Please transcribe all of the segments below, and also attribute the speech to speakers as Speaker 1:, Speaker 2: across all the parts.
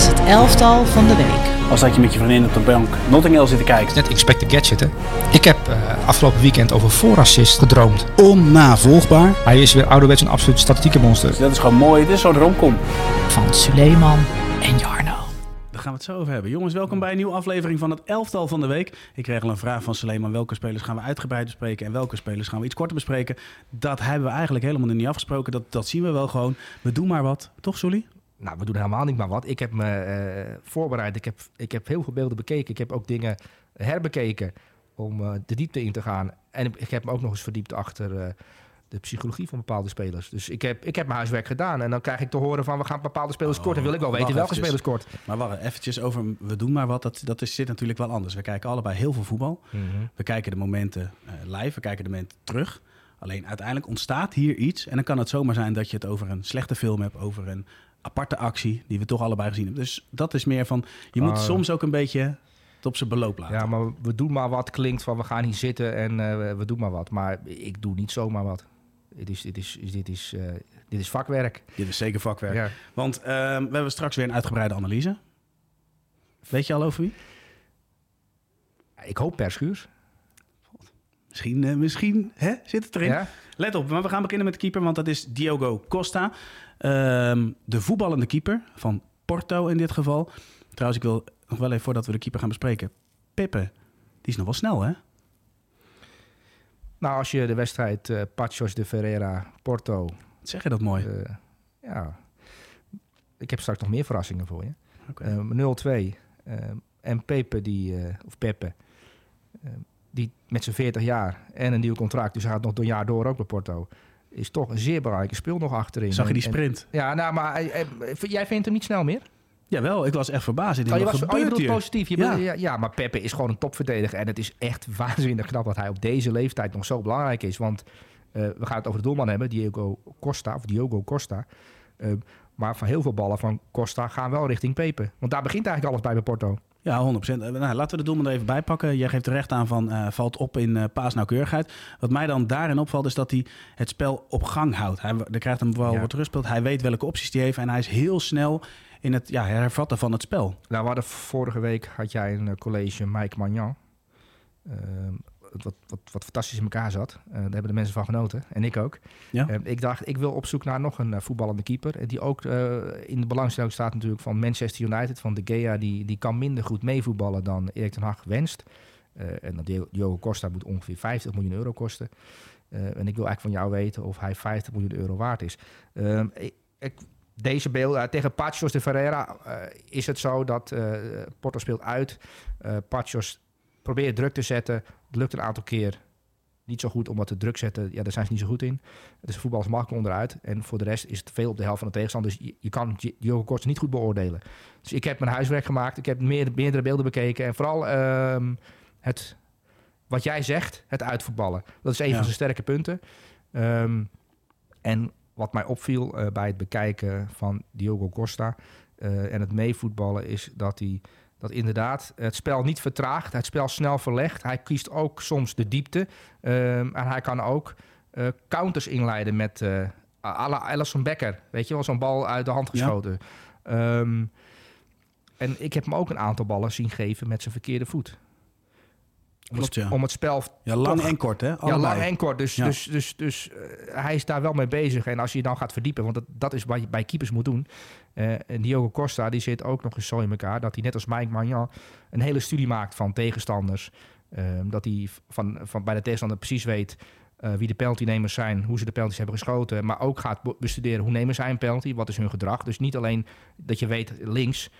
Speaker 1: is het elftal van de week.
Speaker 2: Als dat je met je vriendin op de bank Notting Hill zit te kijken.
Speaker 3: Net Inspector Gadget, hè. Ik heb eh, afgelopen weekend over voorassist gedroomd.
Speaker 2: Onnavolgbaar.
Speaker 3: Hij is weer ouderwets een absoluut statistieke monster.
Speaker 2: Dus dat is gewoon mooi. Dit is zo'n romcom.
Speaker 1: Van Suleiman en Jarno.
Speaker 2: Daar gaan we het zo over hebben. Jongens, welkom bij een nieuwe aflevering van het elftal van de week. Ik kreeg al een vraag van Suleiman. Welke spelers gaan we uitgebreid bespreken en welke spelers gaan we iets korter bespreken? Dat hebben we eigenlijk helemaal niet afgesproken. Dat, dat zien we wel gewoon. We doen maar wat. Toch, Sully?
Speaker 4: Nou, we doen helemaal niet maar wat. Ik heb me eh, voorbereid. Ik heb, ik heb heel veel beelden bekeken. Ik heb ook dingen herbekeken om eh, de diepte in te gaan. En ik heb me ook nog eens verdiept achter eh, de psychologie van bepaalde spelers. Dus ik heb, ik heb mijn huiswerk gedaan. En dan krijg ik te horen van we gaan bepaalde spelers
Speaker 2: Oh,
Speaker 4: kort. En wil ik wel weten welke
Speaker 2: eventjes.
Speaker 4: spelers kort.
Speaker 2: Maar wacht, eventjes over we doen maar wat. Dat, dat is, zit natuurlijk wel anders. We kijken allebei heel veel voetbal. We kijken de momenten live, we kijken de momenten terug. Alleen uiteindelijk ontstaat hier iets. En dan kan het zomaar zijn dat je het over een slechte film hebt, over een aparte actie die we toch allebei gezien hebben. Dus dat is meer van, je moet
Speaker 4: Ah.
Speaker 2: soms ook een beetje het op zijn beloop laten.
Speaker 4: Ja, maar we doen maar wat klinkt van we gaan hier zitten en eh, we doen maar wat. Maar ik doe niet zomaar wat. Dit is, dit is, dit is, eh, dit is vakwerk.
Speaker 2: Dit is zeker vakwerk.
Speaker 4: Ja.
Speaker 2: Want ehm, we hebben straks weer een uitgebreide analyse. Weet je al over wie?
Speaker 4: Ik hoop per schuurs.
Speaker 2: Misschien, eh, misschien hè, zit het erin.
Speaker 4: Ja?
Speaker 2: Let op, maar we gaan beginnen met de keeper, want dat is Diogo Costa. Ehm, de voetballende keeper van Porto in dit geval. Trouwens, ik wil nog wel even voordat we de keeper gaan bespreken. Pippe, die is nog wel snel, hè?
Speaker 4: Nou, als je de wedstrijd eh Pachos de Ferreira Porto
Speaker 2: Wat Zeg je dat mooi?
Speaker 4: Eh, ja, ik heb straks nog meer verrassingen voor je.
Speaker 2: Oké.
Speaker 4: Ehm, 0-2. ehm, en Pepe, die, eh, of Pepe, ehm, die met zijn 40 jaar en een nieuw contract, dus hij gaat nog een jaar door ook bij Porto, is toch een zeer belangrijke speel nog achterin.
Speaker 2: Zag je die
Speaker 4: en-
Speaker 2: sprint?
Speaker 4: ja, nou, maar hij- hij- jij vindt hem niet snel meer?
Speaker 2: Jawel, ik was echt verbaasd. Ik
Speaker 4: Oh, je, was, oh, je bedoelt positief. Je
Speaker 2: Ja.
Speaker 4: bedoelt- ja. Ja, maar Pepe is gewoon een topverdediger. En het is echt waanzinnig knap dat hij op deze leeftijd nog zo belangrijk is. Want eh, we gaan het over de doelman hebben, Diego Costa. Of Diogo Costa. Eh, maar van heel veel ballen van Costa gaan wel richting Pepe. Want daar begint eigenlijk alles bij bij Porto.
Speaker 2: Ja, 100%. Eh, Nou, laten we de doelman er even bij pakken. Jij geeft er recht aan van eh, valt op in eh paasnauwkeurigheid. Wat mij dan daarin opvalt is dat hij het spel op gang houdt. Hij er krijgt hem wel
Speaker 4: Ja.
Speaker 2: wat rust. Hij weet welke opties hij heeft en hij is heel snel in het ja, hervatten van het spel.
Speaker 4: Nou, we hadden vorige week had jij een college Mike Magnan. Ehm, wat, wat, wat fantastisch in elkaar zat. Eh, daar hebben de mensen van genoten. En ik ook.
Speaker 2: Ja.
Speaker 4: Eh, ik dacht, ik wil op zoek naar nog een eh, voetballende keeper. eh, Die ook in de belangstelling staat natuurlijk van Manchester United. Van De Gea, die, die kan minder goed meevoetballen dan Erik ten Hag wenst. En dat Diogo- Costa moet ongeveer 50 miljoen euro kosten. En ik wil eigenlijk van jou weten of hij 50 miljoen euro waard is. Ehm, ik, ik- deze beeld eh, tegen Pachos de Ferreira is het zo dat eh, Porto speelt uit. Pachos probeert druk te zetten. Het lukt een aantal keer niet zo goed, omdat de druk zetten, ja, daar zijn ze niet zo goed in. Dus voetbal is makkelijk onderuit. En voor de rest is het veel op de helft van de tegenstander. Dus je, je kan Di- Diogo Costa niet goed beoordelen. Dus ik heb mijn huiswerk gemaakt. Ik heb meer, meerdere beelden bekeken. En vooral ehm, het, wat jij zegt, het uitvoetballen. Dat is een
Speaker 2: Ja.
Speaker 4: van zijn sterke punten. Ehm, en wat mij opviel eh, bij het bekijken van Diogo Costa eh, en het meevoetballen is dat hij dat inderdaad het spel niet vertraagt, het spel snel verlegt. Hij kiest ook soms de diepte ehm, en hij kan ook eh, counters inleiden met eh à la Alisson Becker, weet je wel, zo'n bal uit de hand
Speaker 2: Ja.
Speaker 4: geschoten. Ehm, en ik heb hem ook een aantal ballen zien geven met zijn verkeerde voet. Om,
Speaker 2: Klopt,
Speaker 4: het,
Speaker 2: ja.
Speaker 4: om het spel
Speaker 2: Ja, lang
Speaker 4: toch-
Speaker 2: en kort, hè?
Speaker 4: ja, lang en kort. Dus,
Speaker 2: Ja.
Speaker 4: dus, dus, dus eh, hij is daar wel mee bezig. En als je dan gaat verdiepen, want dat, dat is wat je bij keepers moet doen. Eh, en Diogo Costa, die zit ook nog eens zo in elkaar... dat hij net als Mike Magnan een hele studie maakt van tegenstanders. Ehm, dat hij van, van bij de tegenstander precies weet... eh, wie de penaltynemers zijn, hoe ze de penalties hebben geschoten. Maar ook gaat be- bestuderen hoe nemen zij een penalty, wat is hun gedrag. Dus niet alleen dat je weet links...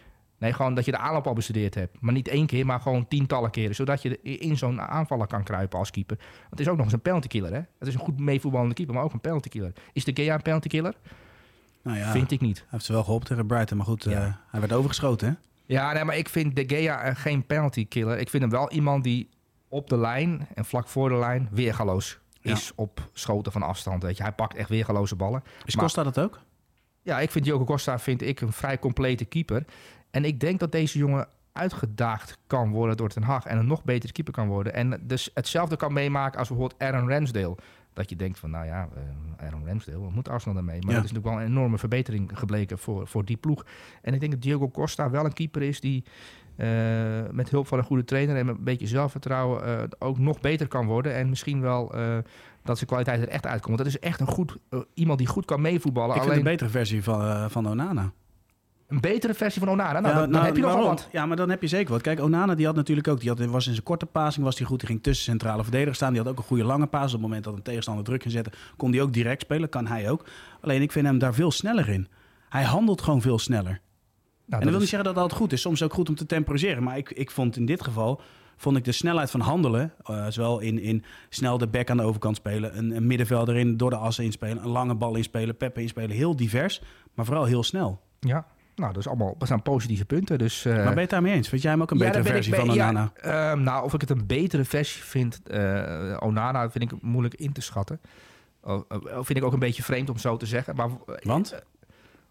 Speaker 4: Nee, gewoon dat je de aanloop al bestudeerd hebt. Maar niet één keer, maar gewoon tientallen keren. Zodat je in zo'n aanvaller kan kruipen als keeper. Het is ook nog eens een penalty killer, hè? Het is een goed meevoetballende keeper, maar ook een penalty killer. Is de Gea een penalty killer?
Speaker 2: Nou ja,
Speaker 4: Vind ik niet.
Speaker 2: hij heeft ze wel geholpen tegen Brighton, maar goed, eh, hij werd overgeschoten, hè?
Speaker 4: Ja, nee, maar ik vind de Gea eh, geen penalty killer. Ik vind hem wel iemand die op de lijn en vlak voor de lijn weergaloos
Speaker 2: Ja.
Speaker 4: is op schoten van afstand. Weet je. Hij pakt echt weergaloze ballen.
Speaker 2: Is
Speaker 4: Maar-
Speaker 2: Costa dat ook?
Speaker 4: Ja, ik vind Diogo Costa vind ik een vrij complete keeper. En ik denk dat deze jongen uitgedaagd kan worden door Ten Hag en een nog betere keeper kan worden. En dus hetzelfde kan meemaken als bijvoorbeeld Aaron Ramsdale. Dat je denkt van, nou ja, uh, Aaron Ramsdale, wat moet Arsenal daarmee? Maar
Speaker 2: Ja.
Speaker 4: dat is natuurlijk wel een enorme verbetering gebleken voor, voor die ploeg. En ik denk dat Diego Costa wel een keeper is die eh, met hulp van een goede trainer en met een beetje zelfvertrouwen eh, ook nog beter kan worden. En misschien wel eh, dat zijn kwaliteit er echt uitkomt. Want dat is echt een goed, eh, iemand die goed kan meevoetballen.
Speaker 2: Ik vind
Speaker 4: Alleen
Speaker 2: een betere versie van, eh, van Onana.
Speaker 4: Een betere versie van Onana. Nou,
Speaker 2: Ja,
Speaker 4: dan, dan
Speaker 2: nou,
Speaker 4: heb je
Speaker 2: waarom?
Speaker 4: wat.
Speaker 2: Ja, maar dan heb je zeker wat. Kijk, Onana die had natuurlijk ook, die had, was in zijn korte passing was hij goed. Die ging tussen centrale verdedigers staan. Die had ook een goede lange paas. Op het moment dat een tegenstander druk ging zetten, kon hij ook direct spelen. Kan hij ook. Alleen ik vind hem daar veel sneller in. Hij handelt gewoon veel sneller.
Speaker 4: Nou,
Speaker 2: en dat wil
Speaker 4: is-
Speaker 2: niet zeggen dat dat altijd goed is. Soms ook goed om te temporiseren. Maar ik, ik vond in dit geval vond ik de snelheid van handelen, eh, zowel in, in snel de back aan de overkant spelen, een, een middenvelder in door de assen inspelen, een lange bal inspelen, Peppe inspelen, heel divers, maar vooral heel snel.
Speaker 4: Ja, nou, dat is allemaal dat zijn positieve punten. Dus, eh,
Speaker 2: maar ben je het daarmee eens? Vind jij hem ook een
Speaker 4: ja,
Speaker 2: betere
Speaker 4: ben
Speaker 2: versie van Onana?
Speaker 4: Ja, ehm, nou, of ik het een betere versie vind, eh, Onana, vind ik moeilijk in te schatten. Oh, eh, vind ik ook een beetje vreemd om zo te zeggen. Maar, eh,
Speaker 2: Want?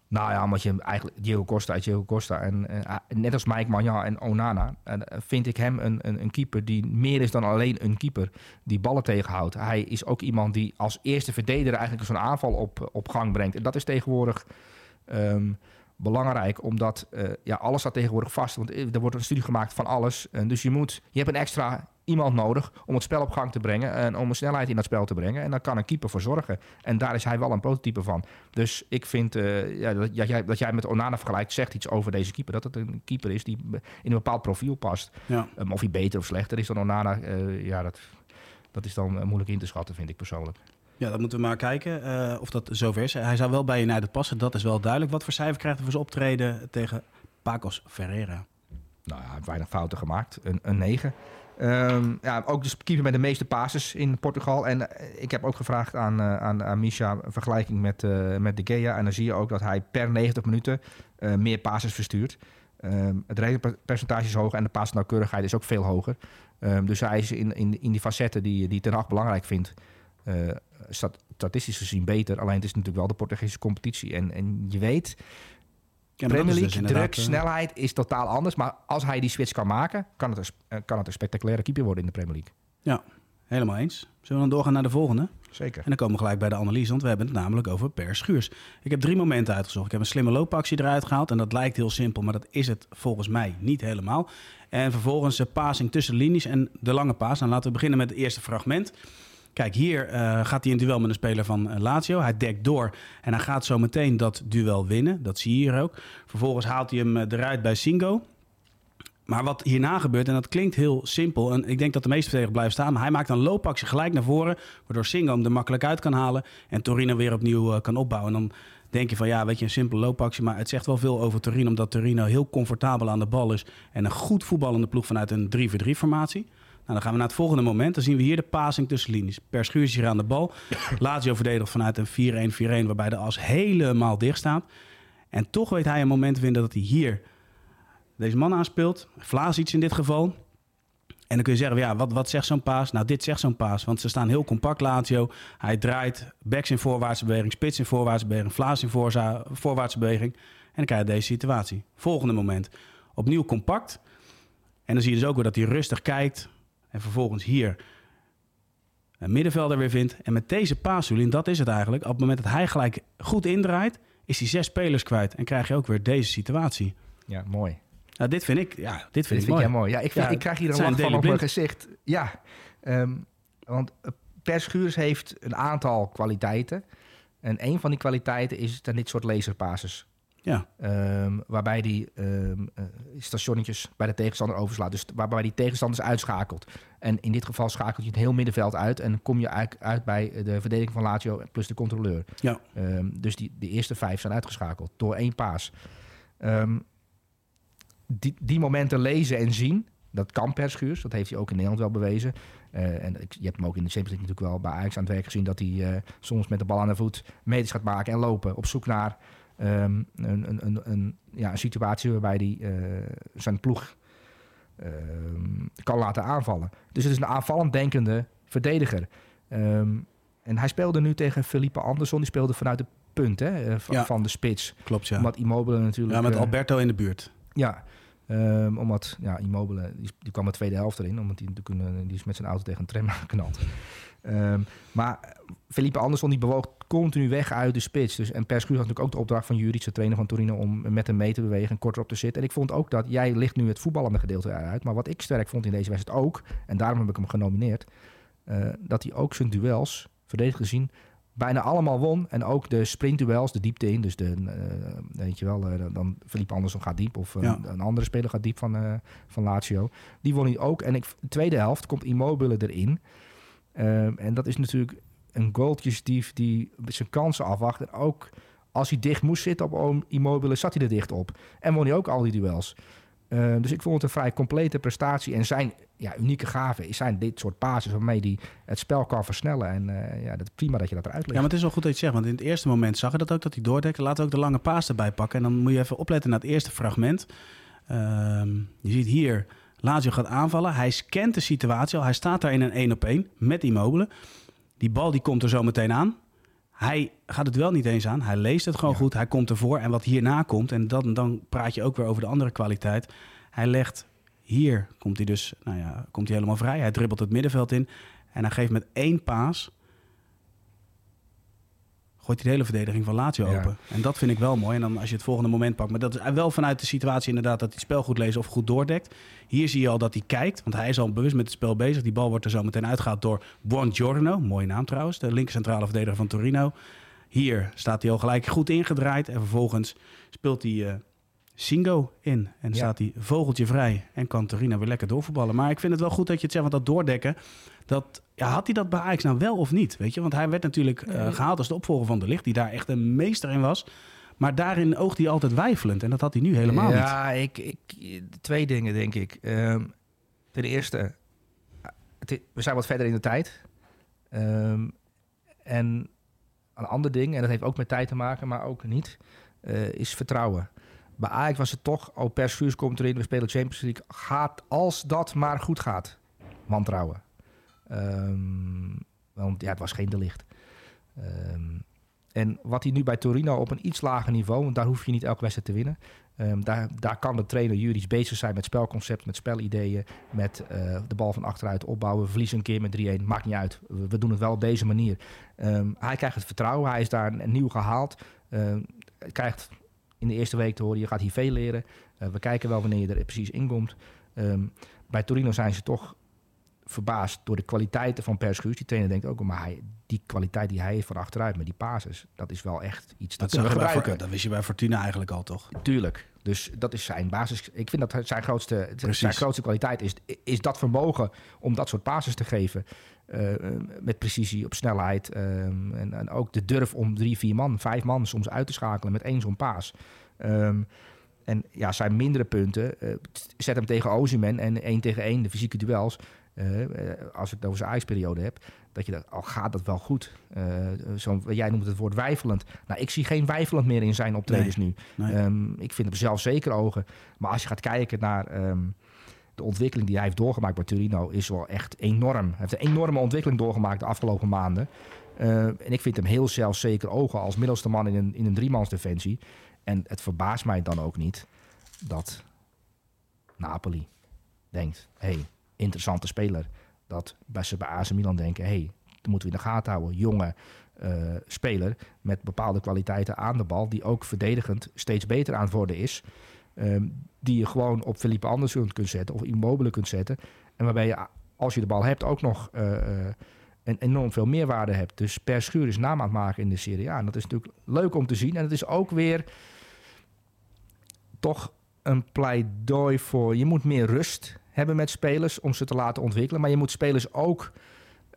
Speaker 4: Nou ja, omdat je hem eigenlijk Diego Costa, Diego Costa en eh, net als Mike Magnan en Onana, vind ik hem een, een, een keeper die meer is dan alleen een keeper die ballen tegenhoudt. Hij is ook iemand die als eerste verdediger eigenlijk zo'n aanval op, op gang brengt. En dat is tegenwoordig ehm, belangrijk, omdat eh, ja, alles staat tegenwoordig vast. Want eh, er wordt een studie gemaakt van alles. En dus je, moet, je hebt een extra iemand nodig om het spel op gang te brengen en om een snelheid in dat spel te brengen. En daar kan een keeper voor zorgen. En daar is hij wel een prototype van. Dus ik vind eh, ja, dat, jij, dat jij met Onana vergelijkt, zegt iets over deze keeper. Dat het een keeper is die in een bepaald profiel past.
Speaker 2: Ja.
Speaker 4: Um, of hij beter of slechter is dan Onana, ja, dat, dat is dan moeilijk in te schatten, vind ik persoonlijk.
Speaker 2: Ja, dan moeten we maar kijken eh, of dat zover is. Hij zou wel bij United passen, dat is wel duidelijk. Wat voor cijfer krijgt hij voor zijn optreden tegen Pacos Ferreira?
Speaker 4: Nou ja, hij heeft weinig fouten gemaakt. Een, een 9. Ehm, ja, ook de keeper met de meeste passes in Portugal. En eh, ik heb ook gevraagd aan, eh, aan, aan Misha een vergelijking met, eh, met De Gea. En dan zie je ook dat hij per 90 minuten meer passes verstuurt. Ehm, het redenpercentage is hoger en de passnauwkeurigheid is ook veel hoger. Ehm, dus hij is in, in, in die facetten die, die Ten Hag belangrijk vindt... eh, stat- statistisch gezien beter. Alleen het is natuurlijk wel de Portugese competitie. En, en je weet,
Speaker 2: Ja, dat
Speaker 4: Premier
Speaker 2: dus
Speaker 4: League, druk,
Speaker 2: eh,
Speaker 4: snelheid is totaal anders. Maar als hij die switch kan maken, kan het een, eh, kan het een spectaculaire keeper worden in de Premier League.
Speaker 2: Ja, helemaal eens. Zullen we dan doorgaan naar de volgende?
Speaker 4: Zeker.
Speaker 2: En dan komen we gelijk bij de analyse, want we hebben het namelijk over Per Schuurs. Ik heb drie momenten uitgezocht. Ik heb een slimme loopactie eruit gehaald en dat lijkt heel simpel, maar dat is het volgens mij niet helemaal. En vervolgens de passing tussen linies en de lange paas. Nou, laten we beginnen met het eerste fragment. Kijk, hier eh, gaat hij in duel met een speler van eh, Lazio. Hij dekt door en hij gaat zo meteen dat duel winnen. Dat zie je hier ook. Vervolgens haalt hij hem eh, eruit bij Singo. Maar wat hierna gebeurt, en dat klinkt heel simpel... en ik denk dat de meeste verdedigers blijven staan... maar hij maakt een loopactie gelijk naar voren... waardoor Singo hem er makkelijk uit kan halen... en Torino weer opnieuw kan opbouwen. En dan denk je van, ja, weet je, een simpele loopactie... maar het zegt wel veel over Torino... omdat Torino heel comfortabel aan de bal is... en een goed voetballende ploeg vanuit een 3-4-3-formatie... Nou, dan gaan we naar het volgende moment. Dan zien we hier de passing tussen linies. Per Schuurs is hier aan de bal. Lazio verdedigt vanuit een 4-1-4-1... waarbij de as helemaal dicht staat. En toch weet hij een moment te vinden dat hij hier deze man aanspeelt. Vlaas iets in dit geval. En dan kun je zeggen, ja, wat, wat zegt zo'n paas? Nou, dit zegt zo'n paas. Want ze staan heel compact, Lazio. Hij draait backs in voorwaartse beweging, spits in voorwaartse beweging, Vlaas in voorwaartse beweging. En dan krijg je deze situatie. Volgende moment. Opnieuw compact. En dan zie je dus ook weer dat hij rustig kijkt. En vervolgens hier een middenvelder weer vindt. En met deze paas, Julien, dat is het eigenlijk. Op het moment dat hij gelijk goed indraait, is hij zes spelers kwijt. En krijg je ook weer deze situatie.
Speaker 4: Ja, mooi.
Speaker 2: Nou, dit vind ik, ja, dit vind
Speaker 4: Dit
Speaker 2: ik
Speaker 4: vind
Speaker 2: mooi.
Speaker 4: mooi. Ja, ik, vind,
Speaker 2: Ja,
Speaker 4: ik krijg hier een lach van op mijn gezicht. Ja, ehm, want eh, Per Schuurs heeft een aantal kwaliteiten. En een van die kwaliteiten is dan dit soort laserpases.
Speaker 2: Ja,
Speaker 4: Ehm, waarbij die eh, stationnetjes bij de tegenstander overslaat. Dus waarbij die tegenstanders uitschakelt. En in dit geval schakelt je het heel middenveld uit. En kom je eigenlijk uit bij de verdediging van Lazio plus de controleur.
Speaker 2: ja.
Speaker 4: Ehm, dus die, de eerste vijf zijn uitgeschakeld door één paas. Die, die momenten lezen en zien, dat kan per Schuurs. Dat heeft hij ook in Nederland wel bewezen. Eh, en je hebt hem ook in de Champions League natuurlijk wel bij Ajax aan het werk gezien... dat hij eh, soms met de bal aan de voet meters gaat maken en lopen... op zoek naar ehm, een, een, een, een, ja, een situatie waarbij hij eh, zijn ploeg ehm, kan laten aanvallen. Dus het is een aanvallend denkende verdediger. Ehm, en hij speelde nu tegen Felipe Anderson. Die speelde vanuit de punt hè, eh, van,
Speaker 2: Ja.
Speaker 4: van de spits.
Speaker 2: Klopt, ja.
Speaker 4: Omdat Immobile natuurlijk...
Speaker 2: Ja, met
Speaker 4: eh,
Speaker 2: Alberto in de buurt.
Speaker 4: ja, Um, omdat, ja, Immobile, die, die, kwam de tweede helft erin. Omdat hij natuurlijk die is met zijn auto tegen een tram geknald. Um, maar Felipe Anderson die bewoog continu weg uit de spits. Dus, en Perscu had natuurlijk ook de opdracht van Juric, de trainer van Torino, om met hem mee te bewegen en korter op te zitten. En ik vond ook dat, jij ligt nu het voetballende gedeelte uit. Maar wat ik sterk vond in deze wedstrijd ook, en daarom heb ik hem genomineerd, uh, dat hij ook zijn duels, verdedigd gezien, bijna allemaal won. En ook de sprintduels, de diepte in. Dus de, uh, weet je wel, uh, dan Philippe Anderson gaat diep. Of ja. een andere speler gaat diep van, van Lazio. Die won hij ook. En ik, de tweede helft komt Immobile erin. Ehm, en dat is natuurlijk een goaltjesdief die zijn kansen afwacht. En ook als hij dicht moest zitten op Immobile, zat hij er dicht op. En won hij ook al die duels. Uh, dus ik vond het een vrij complete prestatie. En zijn ja, unieke gave zijn dit soort basis waarmee hij het spel kan versnellen. En uh, ja, dat prima dat je dat eruit legt.
Speaker 2: Ja, maar het is wel goed dat je zegt. Want in het eerste moment zag je dat ook, dat hij doordekte. We ook de lange paas erbij pakken. En dan moet je even opletten naar het eerste fragment. Uh, je ziet hier, Lazio gaat aanvallen. Hij scant de situatie al. Hij staat daar in een 1 op 1 met Immobile. Die bal die komt er zo meteen aan. Hij gaat het wel niet eens aan. Hij leest het gewoon goed. Hij komt ervoor. En wat hierna komt, en dan, dan praat je ook weer over de andere kwaliteit. Hij legt hier, komt hij dus, nou ja, komt hij helemaal vrij. Hij dribbelt het middenveld in. En hij geeft met één paas gooit hij de hele verdediging van Lazio open. En dat vind ik wel mooi. En dan als je het volgende moment pakt. Maar dat is wel vanuit de situatie inderdaad dat hij het spel goed leest of goed doordekt. Hier zie je al dat hij kijkt, want hij is al bewust met het spel bezig. Die bal wordt er zo meteen uitgehaald door Buongiorno. Mooie naam trouwens, de linkercentrale verdediger van Torino. Hier staat hij al gelijk goed ingedraaid. En vervolgens speelt hij uh, Singo in. En staat hij vogeltje vrij. En kan Torino weer lekker doorvoetballen. Maar ik vind het wel goed dat je het zegt, want dat doordekken... Dat, ja, had hij dat bij Ajax nou wel of niet? Weet je? Want hij werd natuurlijk uh, gehaald als de opvolger van de Licht, die daar echt een meester in was. Maar daarin oogt hij altijd wijfelend. En dat had hij nu helemaal niet.
Speaker 4: Ja, ik, ik, twee dingen denk ik. Um, ten eerste, het, we zijn wat verder in de tijd. Um, en een ander ding, en dat heeft ook met tijd te maken, maar ook niet, uh, is vertrouwen. Bij Ajax was het toch, oh, Persfuurs komt erin, we spelen Champions League. Gaat als dat maar goed gaat. Wantrouwen. Um, want ja, het was geen de licht. Um, en wat hij nu bij Torino op een iets lager niveau, want daar hoef je niet elke wedstrijd te winnen. Um, daar, daar kan de trainer juridisch bezig zijn met spelconcept, met spelideeën, met uh, de bal van achteruit opbouwen. We verliezen een keer met 3-1, maakt niet uit. We, doen het wel op deze manier. Hij krijgt het vertrouwen, hij is daar nieuw gehaald. Um, krijgt in de eerste week te horen, je gaat hier veel leren. Uh, we kijken wel wanneer je er precies inkomt. bij Torino zijn ze toch verbaasd door de kwaliteiten van Perschuus. Die trainer denkt ook, maar hij, die kwaliteit die hij heeft van achteruit met die pases, dat is wel echt iets dat,
Speaker 2: dat
Speaker 4: we gebruiken.
Speaker 2: dat wist je bij Fortuna eigenlijk al, toch?
Speaker 4: Tuurlijk. Dus dat is zijn basis. Ik vind dat zijn grootste, zijn grootste kwaliteit is, is dat vermogen om dat soort pases te geven. Uh, met precisie, op snelheid. Uh, en, en, ook de durf om drie, vier man, vijf man soms uit te schakelen met één zo'n paas. Um, en ja, zijn mindere punten. Uh, zet hem tegen Ozyman en één tegen één, de fysieke duels. Uh, als ik het over zijn ijsperiode heb, dat je dat al gaat dat wel goed. Uh, zo, jij noemt het woord wijfelend. Nou, ik zie geen wijfelend meer in zijn optredens nee, nu. Nee. Um, ik vind hem zelf zeker ogen. Maar als je gaat kijken naar um, de ontwikkeling die hij heeft doorgemaakt bij Turino, is wel echt enorm. Hij heeft een enorme ontwikkeling doorgemaakt de afgelopen maanden. Uh, en ik vind hem heel zelfzeker ogen als middelste man in een, in een driemansdefensie. En het verbaast mij dan ook niet dat Napoli denkt: hey, interessante speler. Dat bij ze bij AC Milan denken, hey, dat moeten we in de gaten houden. Jonge uh, speler met bepaalde kwaliteiten aan de bal, die ook verdedigend steeds beter aan het worden is. Um, die je gewoon op Felipe Anderson kunt zetten of Immobile kunt zetten. En waarbij je, als je de bal hebt, ook nog uh, een enorm veel meerwaarde hebt. Dus per schuur is naam aan het maken in de Serie A. En dat is natuurlijk leuk om te zien. En het is ook weer toch een pleidooi voor... je moet meer rust hebben met spelers om ze te laten ontwikkelen. Maar je moet spelers ook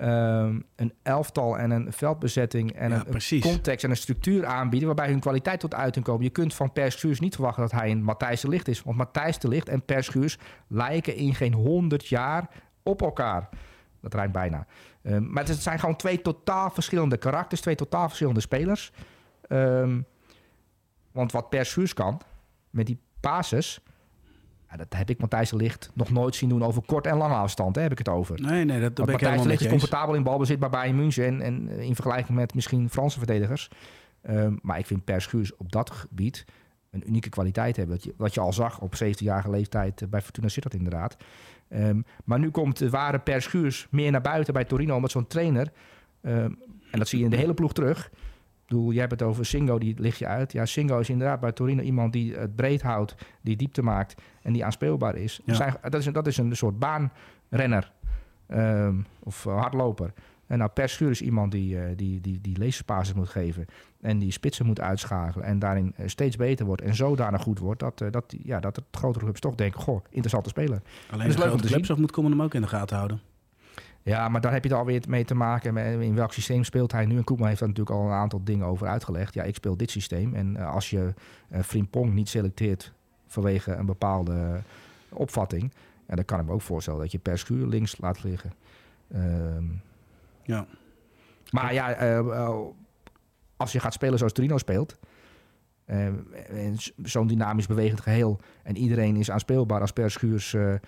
Speaker 4: um, een elftal en een veldbezetting en ja, een, een, context en een structuur aanbieden waarbij hun kwaliteit tot uiting komt. Je kunt van Perschuurs niet verwachten dat hij een Matthijs de Licht is. Want Matthijs de Licht en Perschuurs lijken in geen honderd jaar op elkaar. Dat rijmt bijna. Um, maar het zijn gewoon twee totaal verschillende karakters, twee totaal verschillende spelers. Um, want wat Perschuurs kan, met die basis dat heb ik Matthijs de Licht nog nooit zien doen over kort en lange afstand. Hè, heb ik het over.
Speaker 2: Nee, nee, dat, ben
Speaker 4: ik Matthijs de Licht is comfortabel in balbezit bij Bayern München. En, en in vergelijking met misschien Franse verdedigers. Um, maar ik vind Per Schuurs op dat gebied een unieke kwaliteit hebben. Wat je, wat je al zag op 17-jarige leeftijd eh, bij Fortuna Sittard inderdaad. Ehm, maar nu komt de ware Per Schuurs meer naar buiten bij Torino... omdat zo'n trainer, ehm, en dat zie je in de hele ploeg terug... Bedoel, jij hebt het over Singo, die ligt je uit. Ja, Singo is inderdaad bij Torino iemand die het breed houdt, die diepte maakt en die aanspeelbaar is.
Speaker 2: Ja.
Speaker 4: Zijn, dat, is dat is een soort baanrenner ehm, of eh, hardloper. En nou, Per Schuur is iemand die, eh, die, die, die leespases moet geven en die spitsen moet uitschakelen en daarin eh, steeds beter wordt en zodanig goed wordt dat, dat, ja, dat het grotere clubs toch denken, goh, interessante speler.
Speaker 2: Alleen
Speaker 4: is
Speaker 2: de
Speaker 4: leuk om
Speaker 2: grote
Speaker 4: te
Speaker 2: clubs of moet Common hem ook in de gaten houden?
Speaker 4: Ja, maar daar heb je het alweer mee te maken. Met in welk systeem speelt hij nu? En Koeman heeft daar natuurlijk al een aantal dingen over uitgelegd. Ja, ik speel dit systeem. En eh, als je eh Frimpong niet selecteert vanwege een bepaalde opvatting... Ja, dan kan ik me ook voorstellen dat je per schuur links laat liggen. Ehm,
Speaker 2: Ja.
Speaker 4: maar ja, eh, eh, als je gaat spelen zoals Torino speelt... eh, zo'n dynamisch bewegend geheel... en iedereen is aanspeelbaar als Per Schuurs eh, eh,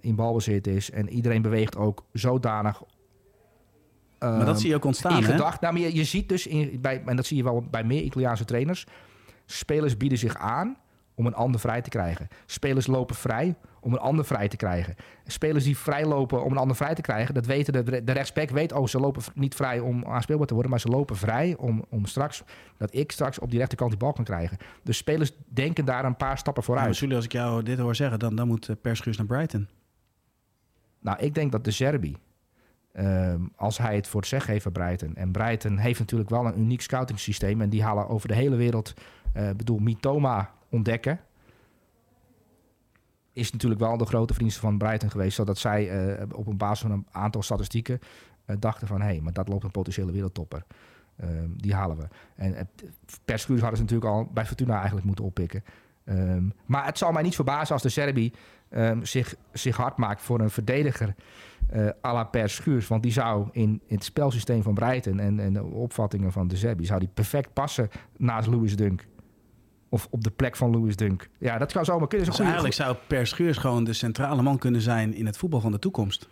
Speaker 4: in balbezit is... en iedereen beweegt ook zodanig...
Speaker 2: Maar dat
Speaker 4: ehm,
Speaker 2: zie je ook ontstaan,
Speaker 4: in gedacht. Nou, maar je, je ziet dus, in, bij, en dat zie je wel bij meer Italiaanse trainers... spelers bieden zich aan om een ander vrij te krijgen. Spelers lopen vrij om een ander vrij te krijgen. Spelers die vrij lopen om een ander vrij te krijgen... dat weten de, de rechtsback weet... oh, ze lopen niet vrij om aanspeelbaar te worden... maar ze lopen vrij om, om straks... dat ik straks op die rechterkant die bal kan krijgen. Dus spelers denken daar een paar stappen vooruit.
Speaker 2: Sully, als ik jou dit hoor zeggen, dan, dan moet eh, Per Schuurs naar Brighton.
Speaker 4: Nou, ik denk dat de Serbi, ehm, als hij het voor het zeggen heeft Brighton... en Brighton heeft natuurlijk wel een uniek scouting systeem... en die halen over de hele wereld, eh bedoel, Mitoma ontdekken... is natuurlijk wel de grote verdienste van Brighton geweest... zodat zij eh, op een basis van een aantal statistieken eh, dachten van... hé, hey, maar dat loopt een potentiële wereldtopper. Ehm, die halen we. En het, per hadden ze natuurlijk al bij Fortuna eigenlijk moeten oppikken. Ehm, maar het zal mij niet verbazen als de Serbi ehm, zich, zich hard maakt voor een verdediger eh à la Per Schuurs. Want die zou in, het spelsysteem van Breiten en, en de opvattingen van de Serbi... zou die perfect passen naast Louis Dunk. Of op de plek van Louis Dunk. Ja, dat kan zomaar kunnen.
Speaker 2: Dus
Speaker 4: goede-
Speaker 2: eigenlijk zou Per Schuurs gewoon de centrale man kunnen zijn in het voetbal van de toekomst.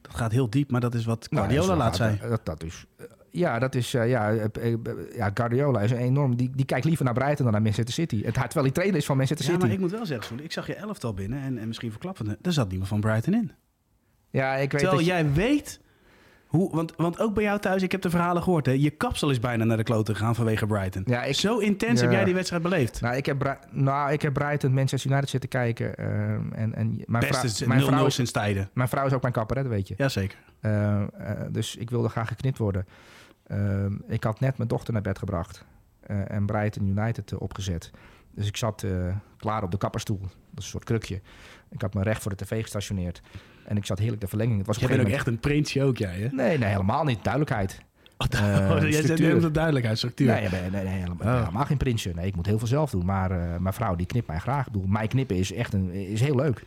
Speaker 2: Dat gaat heel diep, maar dat is wat
Speaker 4: Nou,
Speaker 2: Guardiola laat
Speaker 4: wel-
Speaker 2: zijn.
Speaker 4: Dat, dat is, eh, ja, dat is, eh, ja, eh, ja, Guardiola is een enorm, die, die kijkt liever naar Brighton dan naar Manchester City. Het, terwijl hij trainer is van Manchester
Speaker 2: Ja,
Speaker 4: City.
Speaker 2: maar ik moet wel zeggen, ik zag je elftal binnen en, en misschien verklappende. Er zat niemand van Brighton in.
Speaker 4: ja, ik weet
Speaker 2: Terwijl
Speaker 4: dat je-
Speaker 2: jij weet hoe, want, want ook bij jou thuis, ik heb de verhalen gehoord, hè, je kapsel is bijna naar de kloten gegaan vanwege Brighton.
Speaker 4: Ja, ik-
Speaker 2: Zo intens heb jij die wedstrijd beleefd.
Speaker 4: Nou, ik heb, nou, ik heb Brighton Manchester United zitten kijken. ehm, en, en mijn,
Speaker 2: Best
Speaker 4: vrou- mijn, vrouw
Speaker 2: 0-0
Speaker 4: is,
Speaker 2: sinds tijden.
Speaker 4: mijn vrouw is ook mijn kapper, hè, dat weet je.
Speaker 2: Jazeker.
Speaker 4: Eh, dus ik wilde graag geknipt worden. Ehm, ik had net mijn dochter naar bed gebracht. eh, en Brighton United opgezet. Dus ik zat klaar op de kapperstoel. Dat is een soort krukje. Ik had me recht voor de tv gestationeerd. En ik zat heerlijk de verlenging. Het was
Speaker 2: Jij bent ook echt een prinsje ook, jij, hè?
Speaker 4: Nee, nee, helemaal niet. Duidelijkheid.
Speaker 2: Oh,
Speaker 4: Eh,
Speaker 2: jij
Speaker 4: structuur.
Speaker 2: helemaal de duidelijkheid, structuur.
Speaker 4: Nee, nee, nee, nee, helemaal,
Speaker 2: Oh.
Speaker 4: helemaal geen prinsje. Nee, ik moet heel veel zelf doen. Maar eh, mijn vrouw die knipt mij graag. Ik bedoel, mij knippen is echt een, is heel leuk.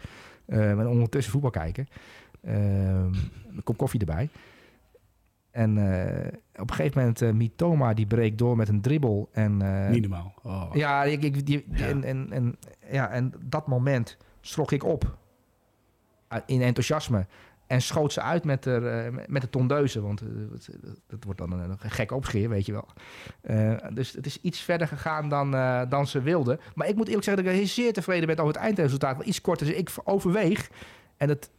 Speaker 4: En ondertussen voetbal kijken. Ehm, een kop koffie erbij. En op een gegeven moment, eh Mitoma die breekt door met een dribbel. En,
Speaker 2: Niet normaal. Oh.
Speaker 4: ja, ik, ik, die,
Speaker 2: Ja.
Speaker 4: En, en, en, ja, en dat moment schrok ik op. Uh, In enthousiasme. En schoot ze uit met de, eh, met de tondeuze. Want eh, het- dat wordt dan een, een gek opscheer, weet je wel. Eh, dus het is iets verder gegaan dan, dan ze wilden. Maar ik moet eerlijk zeggen dat ik zeer tevreden ben over het eindresultaat. Iets korter. Dus ik overweeg. En het,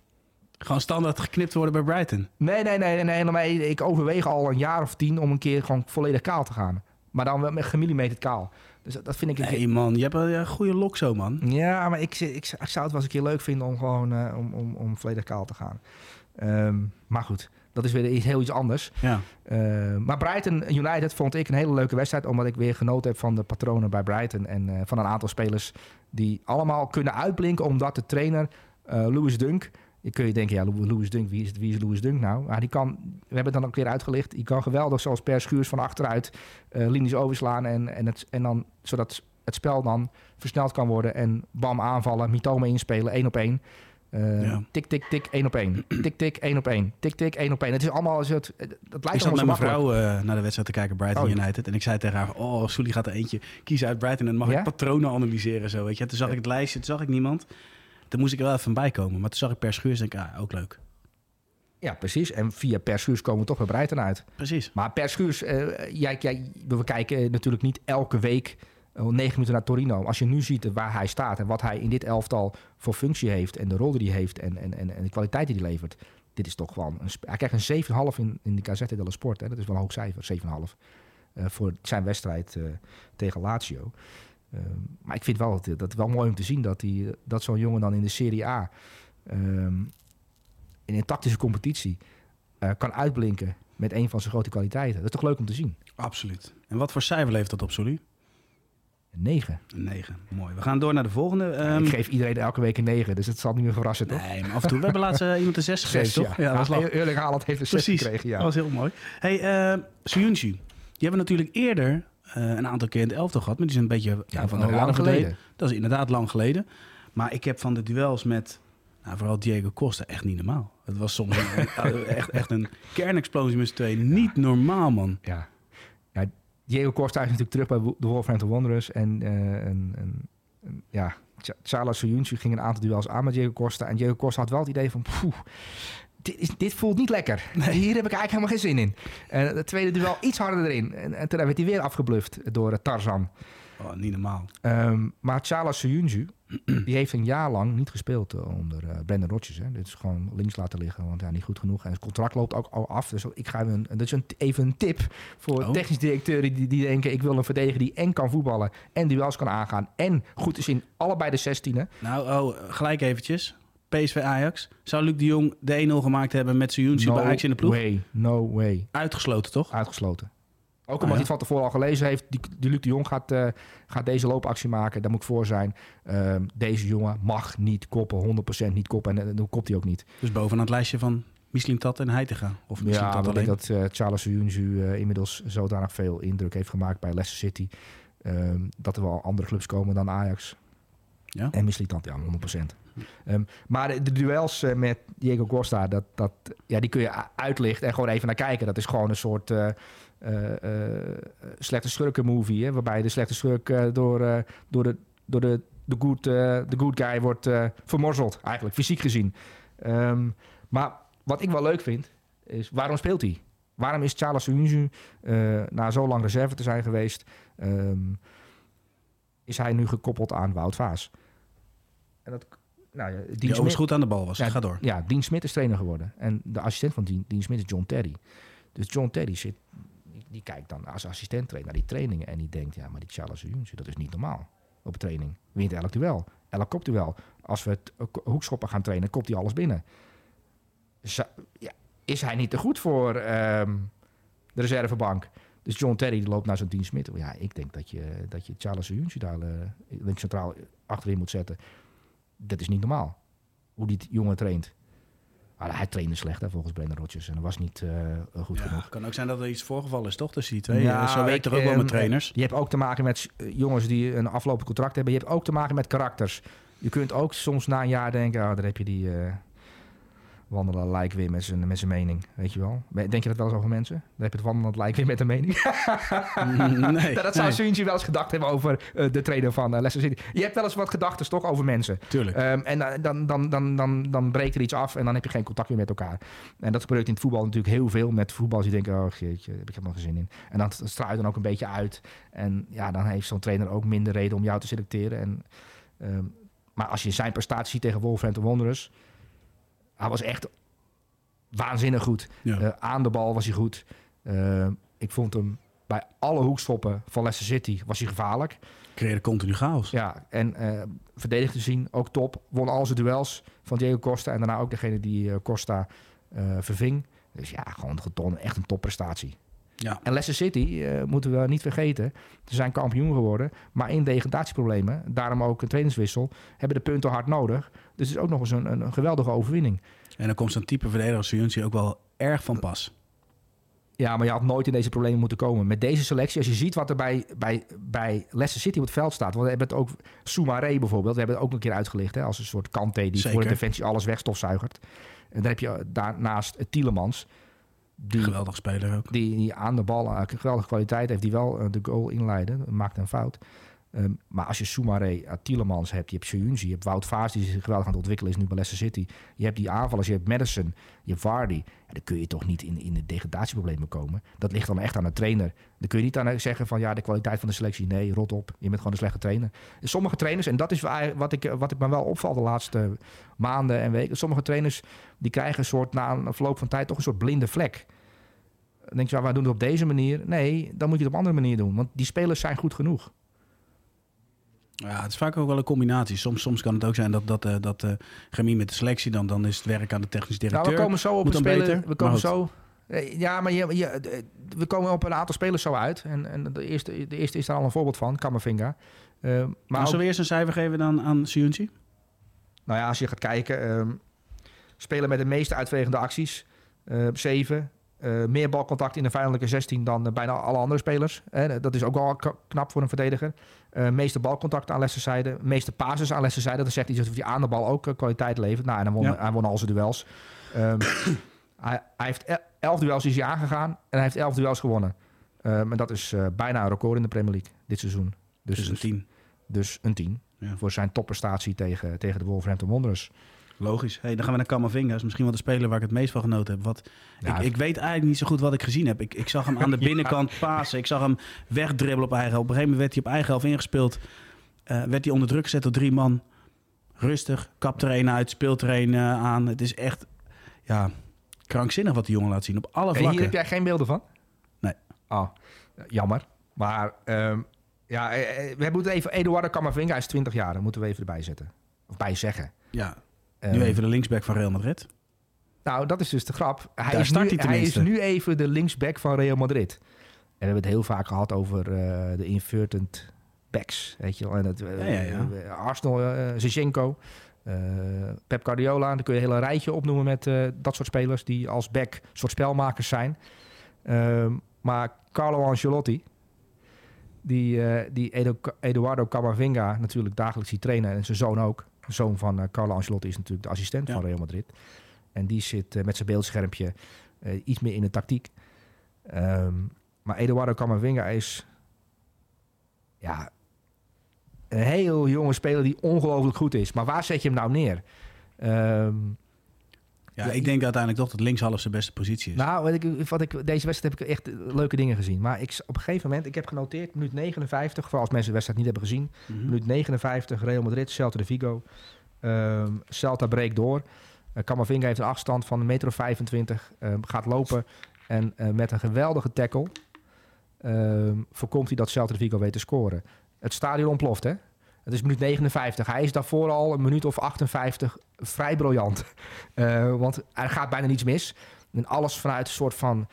Speaker 2: Gewoon standaard geknipt worden bij Brighton.
Speaker 4: nee, nee, nee, nee, nee, ik overweeg al een jaar of tien om een keer gewoon volledig kaal te gaan. Maar dan wel met gemillimeterd kaal. Dus dat, dat vind ik een
Speaker 2: Nee, man. Je hebt een ja, goede lok zo, man.
Speaker 4: Ja, maar ik, ik, ik zou het wel eens een keer leuk vinden om gewoon eh, om, om, om volledig kaal te gaan. Ehm, maar goed, dat is weer iets, heel iets anders.
Speaker 2: Ja.
Speaker 4: Ehm, maar Brighton United vond ik een hele leuke wedstrijd. Omdat ik weer genoten heb van de patronen bij Brighton. En eh, van een aantal spelers die allemaal kunnen uitblinken. Omdat de trainer eh Louis Dunk... Je kun je denken, ja, Lou- Louis Dunk, wie is, wie is Louis Dunk nou? Maar die kan, we hebben het dan ook een keer uitgelicht. Die kan geweldig, zoals Per Schuurs van achteruit, eh, linies overslaan. En, en, het, en dan, zodat het spel dan versneld kan worden. En bam, aanvallen, Mitoma inspelen, één op één.
Speaker 2: Ja.
Speaker 4: Tik, tik, tik, één op één. Tik, tik, één op één. Tik, tik, één op één. Het is allemaal, het, het, het lijkt
Speaker 2: Ik zat met mijn vrouw eh, naar de wedstrijd te kijken, Brighton
Speaker 4: Oh.
Speaker 2: United. En ik zei tegen haar, oh, Sully gaat er eentje kiezen uit Brighton. En dan mag
Speaker 4: Ja?
Speaker 2: ik patronen analyseren. Zo, weet je. Toen zag ik het lijstje, toen zag ik niemand. Toen moest ik er wel even bij komen. Maar toen zag ik per schuurs en denk ik, ah, ook leuk.
Speaker 4: Ja, precies. En via Per Schuurs komen we toch bij Breiten uit.
Speaker 2: Precies.
Speaker 4: Maar Per Schuurs, eh, jij, jij, we kijken natuurlijk niet elke week eh, negen minuten naar Torino. Als je nu ziet waar hij staat en wat hij in dit elftal voor functie heeft en de rol die hij heeft en, en, en, en de kwaliteit die hij levert. Dit is toch gewoon. Een, hij krijgt een 7,5 in, in de Gazzetta dello Sport. Hè. Dat is wel een hoog cijfer, 7,5. Uh, voor zijn wedstrijd uh, tegen Lazio. Uh, maar ik vind wel dat, dat wel mooi om te zien dat, die, dat zo'n jongen dan in de Serie A. Um, in een tactische competitie. Uh, kan uitblinken met een van zijn grote kwaliteiten. Dat is toch leuk om te zien?
Speaker 2: Absoluut. En wat voor cijfer levert dat op, Solly?
Speaker 4: Een 9.
Speaker 2: Een 9, mooi. We gaan door naar de volgende. Um...
Speaker 4: ik geef iedereen elke week een 9, dus het zal niet meer verrassen, toch?
Speaker 2: Nee, maar af en toe. We hebben laatst uh, iemand een 6 gegeven, toch?
Speaker 4: Ja, ja, dat was Haaland heeft een 6 gekregen, ja.
Speaker 2: dat was heel mooi. hey, uh, Suyunchi, die hebben we natuurlijk eerder uh, een aantal keer in de elftal gehad, maar die zijn een beetje
Speaker 4: ja,
Speaker 2: van
Speaker 4: de lang geleden.
Speaker 2: Dat is inderdaad lang geleden. Maar ik heb van de duels met nou, vooral Diego Costa echt niet normaal. Het was soms een, echt, echt een kernexplosie met z'n twee. Niet normaal, man.
Speaker 4: Ja. ja. Diego Costa is natuurlijk terug bij de Wolverhampton Wanderers. En, uh, en, en, en ja, Charles Soyuncu ging een aantal duels aan met Diego Costa. En Diego Costa had wel het idee van... Poeh, dit, dit voelt niet lekker. Nee. Hier heb ik eigenlijk helemaal geen zin in. En het tweede duel iets harder erin. En, en toen werd hij weer afgebluft door uh, Tarzan.
Speaker 2: Oh, niet normaal.
Speaker 4: Um, maar Charles Soyuncu, die heeft een jaar lang niet gespeeld uh, onder uh, Brendan Rodgers. Hè. Dit is gewoon links laten liggen, want ja, niet goed genoeg. En het contract loopt ook al af. Dus ik ga een, dat is een, even een tip voor oh. technisch directeuren die, die denken... ik wil een verdediger die en kan voetballen en duels kan aangaan... en goed is in allebei de zestienen.
Speaker 2: Nou, oh, gelijk eventjes. PSV Ajax. Zou Luc de Jong de 1-0 gemaakt hebben met Soyuncu
Speaker 4: no
Speaker 2: bij Ajax in de ploeg?
Speaker 4: way, no way.
Speaker 2: Uitgesloten, toch?
Speaker 4: Uitgesloten. Ook omdat oh, ja. hij van tevoren al gelezen heeft, die, die Luc de Jong gaat, uh, gaat deze loopactie maken. Daar moet ik voor zijn. Uh, deze jongen mag niet koppen, 100% niet koppen. En uh, dan kopt hij ook niet.
Speaker 2: Dus bovenaan het lijstje van Misschien Tat en Heitinga? Of misschien
Speaker 4: ja,
Speaker 2: Tat
Speaker 4: ik denk dat uh, Charles Soyuncu inmiddels zodanig veel indruk heeft gemaakt bij Leicester City. Ehm, dat er wel andere clubs komen dan Ajax.
Speaker 2: Ja?
Speaker 4: En misschien Tat, ja, 100%. Um, maar de, duels met Diego Costa, dat, dat, ja, die kun je uitlichten en gewoon even naar kijken. Dat is gewoon een soort... Uh, uh, slechte schurken movie. Hè, waarbij de slechte schurk door, door, de, door de, de, good, de good guy wordt vermorzeld. Eigenlijk, fysiek gezien. Um, maar wat ik wel leuk vind, is waarom speelt hij? Waarom is Charles Soyuncu na zo lang reserve te zijn geweest... Um, is hij nu gekoppeld aan Wout Vaas? En dat... Nou ja,
Speaker 2: die goed aan de bal was.
Speaker 4: Ja,
Speaker 2: Ga door.
Speaker 4: Ja, Dean Smit is trainer geworden. En de assistent van Dean, Dean Smit is John Terry. Dus John Terry zit die kijkt dan als assistent naar die trainingen en die denkt, ja, maar die Charles Junge, dat is niet normaal op training. Wint elk duel, elk kopduel. Als we het hoekschoppen gaan trainen, kopt hij alles binnen. Ja, is hij niet te goed voor um, de reservebank? Dus John Terry loopt naar zo'n Dean Smit. Ja, ik denk dat je, dat je Charles Junge daar uh, links centraal achterin moet zetten. Dat is niet normaal. Hoe die jongen traint. Maar hij trainde slecht hè, volgens Brendan Rodgers. En dat was niet uh, goed
Speaker 2: ja,
Speaker 4: genoeg.
Speaker 2: kan ook zijn dat er iets voorgevallen is, toch? Tussen die twee. Ja, Zo werkt er ook wel met trainers.
Speaker 4: Je hebt ook te maken met jongens die een aflopend contract hebben. Je hebt ook te maken met karakters. Je kunt ook soms na een jaar denken... Oh, daar heb je die uh, wandelen lijk weer met zijn, met zijn mening. Weet je wel? Denk je dat wel eens over mensen? Dan heb je het wandelend lijk weer met een mening.
Speaker 2: nee,
Speaker 4: dat zou
Speaker 2: nee.
Speaker 4: Wel eens gedacht hebben over uh, de trainer van uh, Leicester City. Je hebt wel eens wat gedachten toch over mensen.
Speaker 2: Tuurlijk.
Speaker 4: Um, en uh, dan, dan, dan, dan, dan breekt er iets af en dan heb je geen contact meer met elkaar. En dat gebeurt in het voetbal natuurlijk heel veel met voetballers die denken, oh jeetje, heb ik helemaal geen zin in. En dat straalt dan ook een beetje uit. En ja, dan heeft zo'n trainer ook minder reden om jou te selecteren. En, um, maar als je zijn prestatie ziet tegen Wolverhampton Wanderers, hij was echt waanzinnig goed.
Speaker 2: Ja.
Speaker 4: Uh, aan de bal was hij goed. Uh, ik vond hem bij alle hoekschoppen van Leicester City was hij gevaarlijk.
Speaker 2: Creëerde continu chaos.
Speaker 4: Ja, en uh, verdedigd te zien, ook top. Won al zijn duels van Diego Costa. En daarna ook degene die Costa verving. Dus ja, gewoon getonnen. Echt een topprestatie.
Speaker 2: Ja.
Speaker 4: En Leicester City, uh, moeten we niet vergeten, ze zijn kampioen geworden, maar in degradatieproblemen, daarom ook een trainingswissel, hebben de punten hard nodig. Dus het is ook nog eens een, een, een geweldige overwinning.
Speaker 2: En dan komt zo'n type verdediger als Suyuncu ook wel erg van pas.
Speaker 4: Ja, maar je had nooit in deze problemen moeten komen. Met deze selectie, als je ziet wat er bij, bij, bij Leicester City op het veld staat. Want we hebben het ook, Soumaré bijvoorbeeld, we hebben het ook een keer uitgelicht. Hè, als een soort Kante die
Speaker 2: Zeker.
Speaker 4: voor de defensie alles wegstofzuigert. En dan heb je daarnaast Tielemans.
Speaker 2: Die, Geweldig speler ook.
Speaker 4: Die, die aan de bal een geweldige kwaliteit heeft. Die wel de goal inleiden. Maakt een fout. Ehm, maar als je Soumaré, uh, Tielemans hebt, je hebt Seyunzi, je hebt Wout Vaas die zich geweldig aan het ontwikkelen is nu bij Leicester City. Je hebt die aanvallers, je hebt Madison, je hebt Vardy. Dan kun je toch niet in, in de degradatieproblemen komen. Dat ligt dan echt aan de trainer. Dan kun je niet aan zeggen van ja, de kwaliteit van de selectie. Nee, rot op. Je bent gewoon een slechte trainer. Sommige trainers, en dat is wat ik, wat ik me wel opval de laatste maanden en weken. Sommige trainers die krijgen een soort na een verloop van tijd toch een soort blinde vlek. Dan denk je, ja, wij doen het op deze manier. Nee, dan moet je het op een andere manier doen. Want die spelers zijn goed genoeg.
Speaker 2: Ja, het is vaak ook wel een combinatie. Soms, soms kan het ook zijn dat, dat, uh, dat uh, met de selectie, dan, dan is het werk aan de technisch directeur.
Speaker 4: Nou, we komen zo op het spelen. Beter, we komen zo. Ja, maar je, je, we komen op een aantal spelers zo uit. En, en de, eerste, de eerste is daar al een voorbeeld van, Kamavinga.
Speaker 2: Uh, maar Zullen we eerst een cijfer geven dan aan Siunchi?
Speaker 4: Nou ja, als je gaat kijken, um, spelen met de meeste uitvegende acties, uh, 7. Uh, meer balcontact in de vijandelijke 16 dan uh, bijna alle andere spelers. Dat is ook wel knap voor een verdediger. Meeste balcontact aan zijde, meeste passes aan zijde. Dat zegt iets of hij aan de bal ook kwaliteit levert. Nou, en hij won, ja. hij won al zijn duels. Um, hij, hij, heeft elf duels is hij aangegaan en hij heeft elf duels gewonnen. Um, en dat is bijna een record in de Premier League dit seizoen.
Speaker 2: Dus, dus een 10.
Speaker 4: Dus een 10 ja. voor zijn topprestatie tegen, tegen de Wolverhampton Wanderers.
Speaker 2: Logisch. Hey, dan gaan we naar Camavinga. Dat is misschien wel de speler waar ik het meest van genoten heb. Wat, ja, ik, ik, weet eigenlijk niet zo goed wat ik gezien heb. Ik, ik zag hem aan de binnenkant ja. pasen. Ik zag hem wegdribbelen op eigen helft. Op een gegeven moment werd hij op eigen helft ingespeeld. Uh, werd hij onder druk gezet door drie man. Rustig. Kapt er een uit. Speelt er een uh, aan. Het is echt ja, krankzinnig wat die jongen laat zien. Op alle vlakken. En
Speaker 4: hier heb jij geen beelden van?
Speaker 2: Nee.
Speaker 4: Oh, jammer. Maar um, ja, we moeten even... Eduardo Camavinga is 20 jaar. Dat moeten we even erbij zetten. Of bij zeggen.
Speaker 2: Ja, nu even de linksback van Real Madrid.
Speaker 4: Nou, dat is dus de grap. Hij, is nu, hij is nu, even de linksback van Real Madrid. En we hebben het heel vaak gehad over uh, de inverted backs. Weet je wel. En het, uh, ja, ja, ja. Arsenal, uh, Zinchenko, Pep Guardiola. Dan kun je een hele rijtje opnoemen met dat soort spelers... die als back soort spelmakers zijn. Ehm, maar Carlo Ancelotti... die, die Edu Eduardo Camavinga natuurlijk dagelijks ziet trainen... en zijn zoon ook de zoon van uh, Carlo Ancelotti is natuurlijk de assistent ja. van Real Madrid. En die zit uh, met zijn beeldschermpje uh, iets meer in de tactiek. Um, maar Eduardo Camavinga is ja, een heel jonge speler die ongelooflijk goed is. Maar waar zet je hem nou neer? Um,
Speaker 2: ja, ik denk uiteindelijk toch dat linkshalf zijn beste positie is.
Speaker 4: Nou, wat ik, wat ik, deze wedstrijd heb ik echt leuke dingen gezien. Maar ik, op een gegeven moment, ik heb genoteerd, minuut 59, voor als mensen de wedstrijd niet hebben gezien. Mm -hmm. Minuut 59, Real Madrid, Celta de Vigo. Um, Celta breekt door. Uh, Camavinga heeft een afstand van 1,25 meter. 25, uh, gaat lopen en uh, met een geweldige tackle um, voorkomt hij dat Celta de Vigo weet te scoren. Het stadion ontploft, hè? Het is minuut 59. Hij is daarvoor al een minuut of 58 vrij briljant. Uh, want er gaat bijna niets mis. En alles vanuit een soort van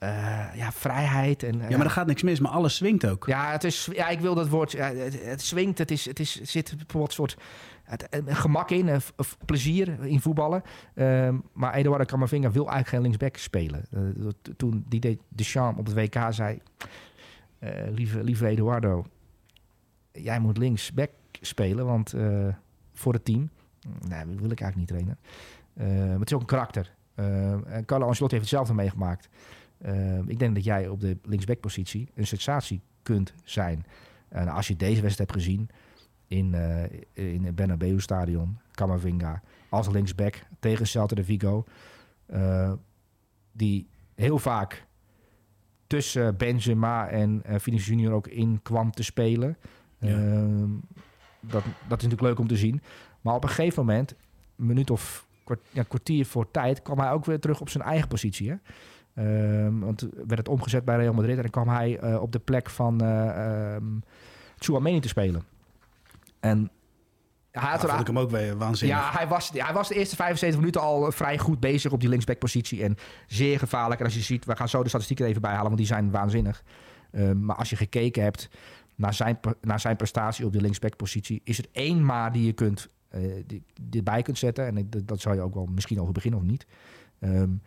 Speaker 4: uh, ja, vrijheid. En,
Speaker 2: uh, ja, maar er gaat niks mis, maar alles swingt ook.
Speaker 4: Ja, het is, ja ik wil dat woord. Ja, het, het swingt, het, is, het is, zit bijvoorbeeld soort het, gemak in, of, of plezier in voetballen. Uh, maar Eduardo Camavinga wil eigenlijk geen linksback spelen. toen die deed Deschamps op het WK zei... lieve, lieve Eduardo, jij moet linksback spelen, want uh, voor het team. Nee, wil ik eigenlijk niet trainen. Uh, maar het is ook een karakter. Uh, en Carlo Ancelotti heeft hetzelfde meegemaakt. ik denk dat jij op de linksback-positie een sensatie kunt zijn. En als je deze wedstrijd hebt gezien in, in het Bernabeu-stadion, Camavinga als linksback tegen Celta de Vigo, die heel vaak tussen Benzema en Vinicius Junior ook in kwam te spelen. Ja. Uh, dat, dat is natuurlijk leuk om te zien. Maar op een gegeven moment, een minuut of kwart, ja, kwartier voor tijd, kwam hij ook weer terug op zijn eigen positie. Hè? Uh, want werd het omgezet bij Real Madrid en dan kwam hij uh, op de plek van uh, um, Chouameni te spelen. En
Speaker 2: hij had ja, vond ik hem ook weer waanzinnig.
Speaker 4: Ja, hij was, hij was de eerste 75 minuten al vrij goed bezig op die linksbackpositie. En zeer gevaarlijk. En als je ziet, we gaan zo de statistieken er even bijhalen, want die zijn waanzinnig. Maar als je gekeken hebt naar zijn, naar zijn prestatie op de linksbackpositie... is er één maar die je kunt, uh, die, die bij kunt zetten. En dat, dat zou je ook wel misschien over beginnen of niet. Um,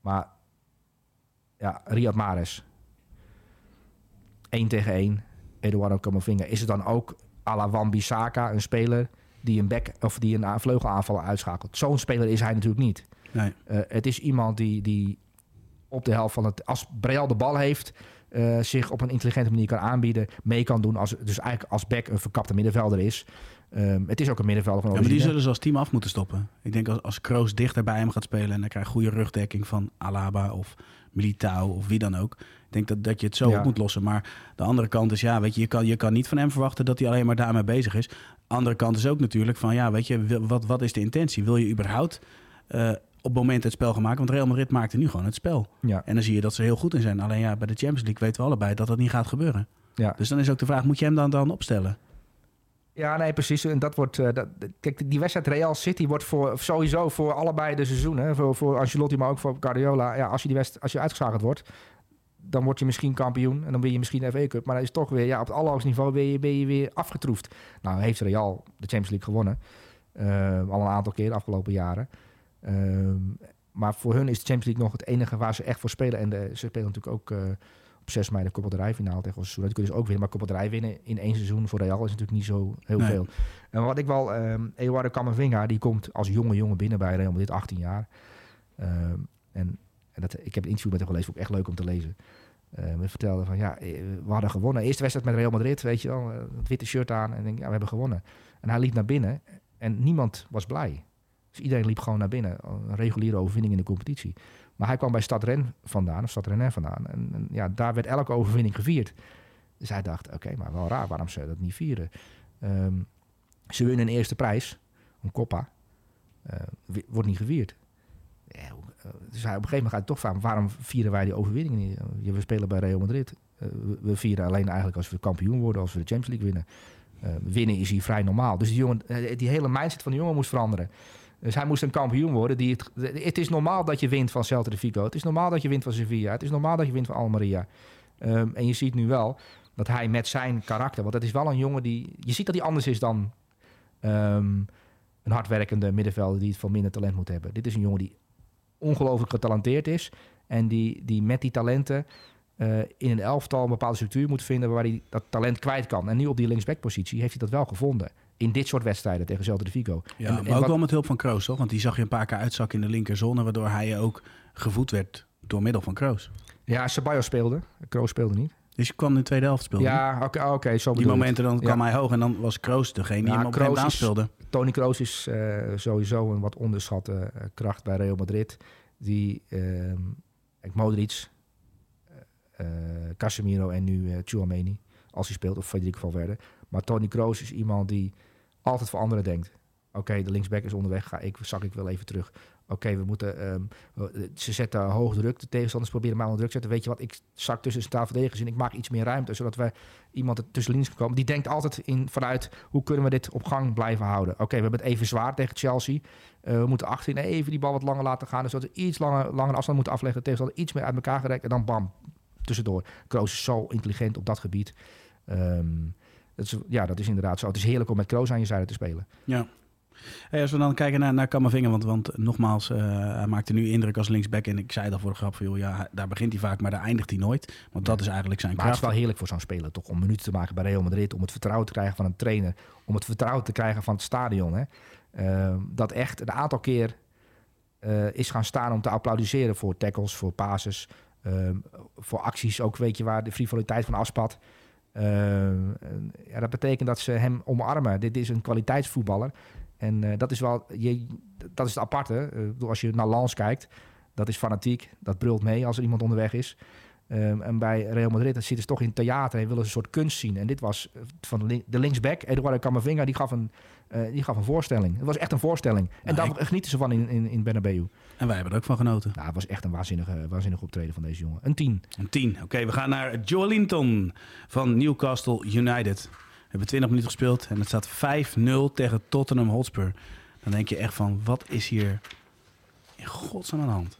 Speaker 4: maar ja, Riyad Mahrez. 1 tegen 1. Eduardo Camavinga. Is het dan ook à la Wan-Bissaka, een speler die een back of die een vleugelaanvaller uitschakelt? Zo'n speler is hij natuurlijk niet.
Speaker 2: Nee.
Speaker 4: Uh, het is iemand die, die op de helft van het... Als Breal de bal heeft eh, zich op een intelligente manier kan aanbieden, mee kan doen. Als, dus eigenlijk als back een verkapte middenvelder is. Ehm, het is ook een middenvelder van
Speaker 2: Ja, maar die zullen ze als team af moeten stoppen. Ik denk als, als Kroos dichter bij hem gaat spelen en hij krijgt goede rugdekking van Alaba of Militao of wie dan ook. Ik denk dat, dat je het zo
Speaker 4: Ja.
Speaker 2: op moet lossen. Maar de andere kant is, ja, weet je, je kan, je kan niet van hem verwachten dat hij alleen maar daarmee bezig is. Andere kant is ook natuurlijk van, ja, weet je, wat, wat is de intentie? Wil je überhaupt eh, op het moment het spel maken? Want Real Madrid maakte nu gewoon het spel.
Speaker 4: Ja,
Speaker 2: En dan zie je dat ze heel goed in zijn. Alleen ja, bij de Champions League weten we allebei dat dat niet gaat gebeuren.
Speaker 4: ja.
Speaker 2: Dus dan is ook de vraag, moet je hem dan, dan opstellen?
Speaker 4: Ja, nee, precies. En dat wordt. eh, dat, kijk, die wedstrijd Real City wordt voor sowieso voor allebei de seizoenen. Voor, voor Ancelotti, maar ook voor Guardiola. Ja, als je die wedstrijd, als je uitgeschakeld wordt, dan word je misschien kampioen. En dan win je misschien de FA Cup. Maar dan is het toch weer, ja, op het allerhoogste niveau ben je, ben je weer afgetroefd. Nou, heeft Real de Champions League gewonnen. Eh, al een aantal keer de afgelopen jaren. Ehm, maar voor hun is de Champions League nog het enige waar ze echt voor spelen. En de, ze spelen natuurlijk ook eh, op 6 mei de Copa tegen Osasuna. Die kunnen ze ook winnen. Maar Copa winnen in één seizoen voor Real is natuurlijk niet zo heel
Speaker 2: Nee.
Speaker 4: veel. En wat ik wel... ehm Eduardo Camavinga, die komt als jonge jongen binnen bij Real Madrid, 18 jaar. Ehm, en en dat, ik heb een interview met hem gelezen, ik echt leuk om te lezen. Ehm hij vertelde van, ja, eh, we hadden gewonnen. Eerste wedstrijd met Real Madrid, weet je wel. Het witte shirt aan. En denk, ja, we hebben gewonnen. En hij liep naar binnen en niemand was blij. Dus iedereen liep gewoon naar binnen. Een reguliere overwinning in de competitie. Maar hij kwam bij Stad Ren vandaan, of Stad vandaan. En, en ja, daar werd elke overwinning gevierd. Dus hij dacht, oké, maar wel raar, waarom ze dat niet vieren? Ehm, ze winnen een eerste prijs, een Coppa. Eh, wordt niet gevierd. Ja, eh, dus hij, op een gegeven moment gaat toch vragen, waarom vieren wij die overwinningen niet? We spelen bij Real Madrid. Eh, we, vieren alleen eigenlijk als we kampioen worden, als we de Champions League winnen. Winnen is hier vrij normaal. Dus die, jongen, die hele mindset van de jongen moest veranderen. Dus hij moest een kampioen worden. Die het, het is normaal dat je wint van Celta de Vigo. Het is normaal dat je wint van Sevilla. Het is normaal dat je wint van Almeria. Ehm, en je ziet nu wel dat hij met zijn karakter... Want het is wel een jongen die... Je ziet dat hij anders is dan ehm, een hardwerkende middenvelder... die het van minder talent moet hebben. Dit is een jongen die ongelooflijk getalenteerd is. En die, die met die talenten eh, in een elftal een bepaalde structuur moet vinden... waar hij dat talent kwijt kan. En nu op die linksbackpositie heeft hij dat wel gevonden. In dit soort wedstrijden tegen Celta de Vigo.
Speaker 2: Ja,
Speaker 4: En-
Speaker 2: maar
Speaker 4: en
Speaker 2: ook
Speaker 4: wat-
Speaker 2: wel met hulp van Kroos, toch? Want die zag je een paar keer uitzakken in de linkerzone... waardoor hij ook gevoed werd door middel van Kroos.
Speaker 4: Ja, Ceballos speelde. Kroos speelde niet.
Speaker 2: Dus je kwam in de tweede helft spelen.
Speaker 4: Ja, oké, oké, zo
Speaker 2: Die momenten dan
Speaker 4: Ja.
Speaker 2: kwam hij hoog en dan was Kroos degene die
Speaker 4: Ja,
Speaker 2: hem op
Speaker 4: Kroos
Speaker 2: aanspeelde.
Speaker 4: Tony Kroos is eh, sowieso een wat onderschatte eh, kracht bij Real Madrid. Die ik Modric, eh, Casemiro en nu Tchouameni, als hij speelt, of Federico Valverde. Maar Tony Kroos is iemand die altijd voor anderen denkt. Oké, de linksback is onderweg, ga ik, zak ik wel even terug. Oké, we moeten. ehm, eh, ze zetten hoog druk. De tegenstanders proberen mij onder druk te zetten. Weet je wat? Ik zak tussen centraal verdedigers in. Ik maak iets meer ruimte, zodat we iemand tussen links kan komen. Die denkt altijd in, vanuit hoe kunnen we dit op gang blijven houden. Oké, we hebben het even zwaar tegen Chelsea. Eh, we moeten achterin even die bal wat langer laten gaan. Dus dat we iets langer, langer afstand moeten afleggen. Tegenstander iets meer uit elkaar gerekt. En dan bam, tussendoor. Kroos is zo intelligent op dat gebied. Ehm, is, ja, dat is inderdaad zo. Het is heerlijk om met Kroos aan je zijde te spelen.
Speaker 2: Ja. Hey, als we dan kijken naar, naar Camavinga, want, want nogmaals, eh, hij maakte nu indruk als linksback. En ik zei dat voor de grap van, joh, ja, daar begint hij vaak, maar daar eindigt hij nooit. Want dat is eigenlijk zijn
Speaker 4: Maar het is
Speaker 2: kracht.
Speaker 4: wel heerlijk voor zo'n speler toch om minuten te maken bij Real Madrid. Om het vertrouwen te krijgen van een trainer. Om het vertrouwen te krijgen van het stadion. Hè. Ehm, dat echt een aantal keer eh, is gaan staan om te applaudisseren voor tackles, voor passes. ehm, voor acties ook, weet je, waar de frivoliteit van afspat. Ehm, en dat betekent dat ze hem omarmen. Dit is een kwaliteitsvoetballer. En eh, dat is wel, je, dat is het aparte. Eh, als je naar Lans kijkt, dat is fanatiek. Dat brult mee als er iemand onderweg is. Ehm, en bij Real Madrid zitten ze toch in theater en willen ze een soort kunst zien. En dit was eh, van de linksback, Eduardo Camavinga, die gaf, een, eh, die gaf een voorstelling. Het was echt een voorstelling. En
Speaker 2: Nou,
Speaker 4: daar genieten ze van in, in, in Bernabeu.
Speaker 2: En wij hebben er ook van genoten.
Speaker 4: Nou, het was echt een waanzinnige, waanzinnige optreden van deze jongen. Een tien.
Speaker 2: Een 10. Oké, we gaan naar Joelinton van Newcastle United. We hebben 20 minuten gespeeld en het staat 5-0 tegen Tottenham Hotspur. Dan denk je echt van, wat is hier in godsnaam aan de hand?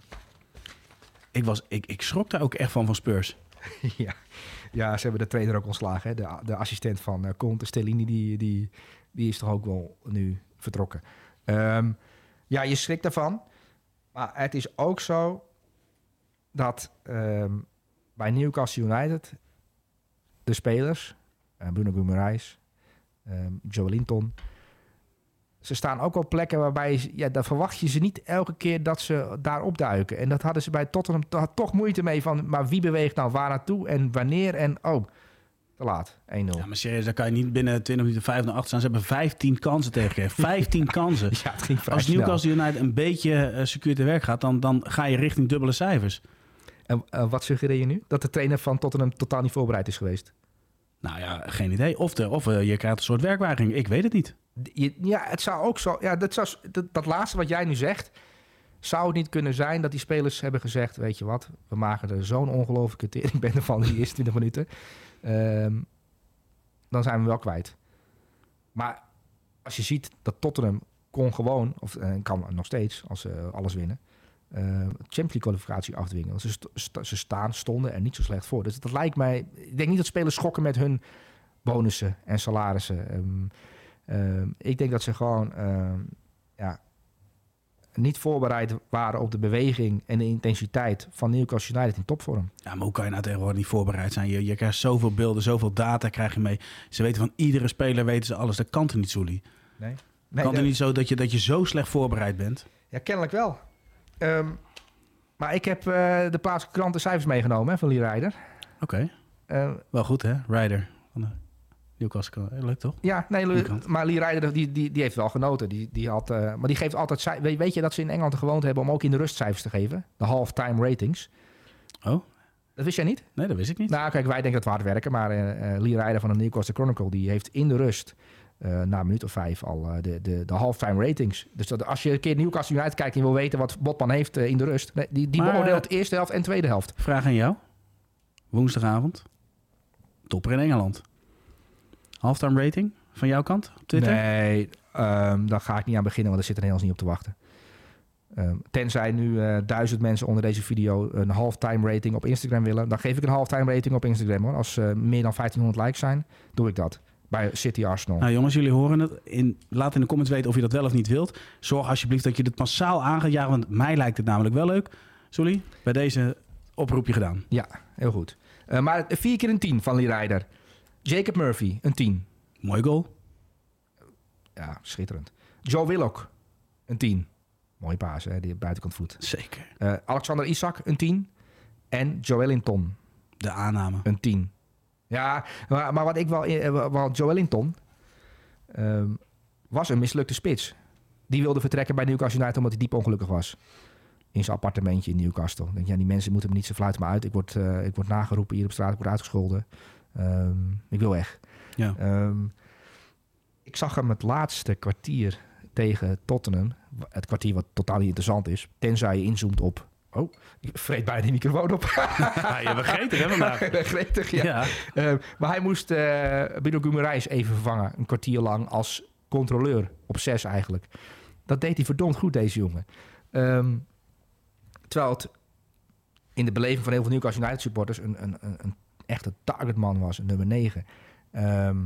Speaker 2: Ik, was, ik, ik schrok daar ook echt van van Spurs.
Speaker 4: ja. ja, ze hebben de trainer ook ontslagen. Hè? De, de assistent van uh, Conte, Stellini, die, die, die is toch ook wel nu vertrokken. Ehm, ja, je schrikt ervan. Maar het is ook zo dat ehm, bij Newcastle United de spelers, eh, Bruno Guimaraes, um, Joe Linton, ze staan ook op plekken waarbij ja, daar verwacht je ze niet elke keer dat ze daar opduiken. En dat hadden ze bij Tottenham to- toch moeite mee van, maar wie beweegt nou waar naartoe en wanneer en oh, te laat, 1-0.
Speaker 2: Ja, maar serieus, daar kan je niet binnen 20 minuten 5 naar 8 staan. Ze hebben 15 kansen tegengegeven. 15 kansen.
Speaker 4: Ja, het ging
Speaker 2: Als. Newcastle United een beetje eh secuur te werk gaat, dan, dan ga je richting dubbele cijfers.
Speaker 4: En eh, wat suggereer je nu? Dat de trainer van Tottenham totaal niet voorbereid is geweest?
Speaker 2: Nou ja, geen idee. Of, de, of eh, je krijgt een soort werkweigering. Ik weet het niet.
Speaker 4: Je- ja, het zou ook zo. Ja, dat, zou, dat, dat laatste wat jij nu zegt. Zou het niet kunnen zijn dat die spelers hebben gezegd: Weet je wat, we maken er zo'n ongelofelijke teringbende van die eerste 20 minuten. Ehm, dan zijn we wel kwijt. Maar als je ziet dat Tottenham kon gewoon, of eh, kan nog steeds als ze alles winnen, eh Champions League kwalificatie afdwingen. Ze, st- st- ze staan, stonden er niet zo slecht voor. Dus dat lijkt mij. Ik denk niet dat spelers schokken met hun bonussen en salarissen. Ehm, ehm, ik denk dat ze gewoon ja, niet voorbereid waren op de beweging en de intensiteit van Newcastle United in topvorm.
Speaker 2: Ja, maar hoe kan je nou tegenwoordig niet voorbereid zijn? Je, je krijgt zoveel beelden, zoveel data krijg je mee. Ze weten van iedere speler, weten ze alles. Dat kan toch niet, Soelie?
Speaker 4: Nee.
Speaker 2: kan
Speaker 4: dat-
Speaker 2: het niet zo dat je, dat je zo slecht voorbereid bent?
Speaker 4: Ja, kennelijk wel. Ehm, maar ik heb eh, de plaatselijke krantencijfers meegenomen hè, van Lee Ryder.
Speaker 2: Oké,
Speaker 4: Eh,
Speaker 2: wel goed hè? Ryder Newcastle. Eh, Leuk toch?
Speaker 4: ja, nee,
Speaker 2: kant.
Speaker 4: maar Lee Ryder die, die, die heeft wel genoten. Die, die had, eh, maar die geeft altijd... Weet, weet je dat ze in Engeland de gewoonte hebben om ook in de rustcijfers te geven? De halftime ratings.
Speaker 2: Oh,
Speaker 4: Dat wist jij niet?
Speaker 2: nee, dat wist ik niet.
Speaker 4: Nou, kijk, wij denken dat we hard werken. Maar eh, Lee Ryder van de Newcastle Chronicle... die heeft in de rust... na een minuut of vijf al de, de, de halftime ratings. Dus dat, als je een keer Newcastle United kijkt... en je wil weten wat Botman heeft in de rust... nee, die, die
Speaker 2: Maar,
Speaker 4: beoordeelt de eerste helft en tweede helft.
Speaker 2: Vraag aan jou. Woensdagavond. Topper in Engeland. Halftime rating van jouw kant op Twitter?
Speaker 4: Nee, ehm daar ga ik niet aan beginnen, want daar zitten Nederlands niet op te wachten. Ehm, tenzij nu eh, duizend mensen onder deze video een halftime rating op Instagram willen, dan geef ik een halftime rating op Instagram hoor. Als eh, meer dan 1500 likes zijn, doe ik dat. Bij City Arsenal.
Speaker 2: Nou jongens, jullie horen het. In, laat in de comments weten of je dat wel of niet wilt. Zorg alsjeblieft dat je dit massaal aan gaat jagen, want mij lijkt het namelijk wel leuk. Sorry, bij deze oproepje gedaan.
Speaker 4: Ja, heel goed. Eh, maar vier keer een 10 van Lee Ryder. Jacob Murphy, een 10.
Speaker 2: Mooi goal.
Speaker 4: Ja, schitterend. Joe Willock, een 10. Mooie paas, hè, die buitenkant voet.
Speaker 2: Zeker.
Speaker 4: Eh, Alexander Isak, een 10. En Joelinton,
Speaker 2: De aanname.
Speaker 4: een 10. Ja, maar, maar wat ik wel... eh, Want Joelinton ehm was een mislukte spits. Die wilde vertrekken bij Newcastle United omdat hij diep ongelukkig was. In zijn appartementje in Newcastle. Ik denk, ja, die mensen moeten me niet zo fluiten maar uit. Ik word, eh, ik word nageroepen hier op straat, ik word uitgescholden. Ehm, ik wil weg.
Speaker 2: Ja.
Speaker 4: Ehm, ik zag hem het laatste kwartier tegen Tottenham. Het kwartier wat totaal niet interessant is. Tenzij je inzoomt op... Oh, ik vreet bijna die microfoon op.
Speaker 2: je begreep het hè vandaag.
Speaker 4: Gretig, ja.
Speaker 2: Ja.
Speaker 4: Eh, maar hij moest uh, Bido Gumareis even vervangen. Een kwartier lang als controleur. Op zes eigenlijk. Dat deed hij verdomd goed, deze jongen. Ehm, terwijl het in de beleving van heel veel Newcastle United supporters... een, een, een, een echte targetman was, een nummer 9. Ehm,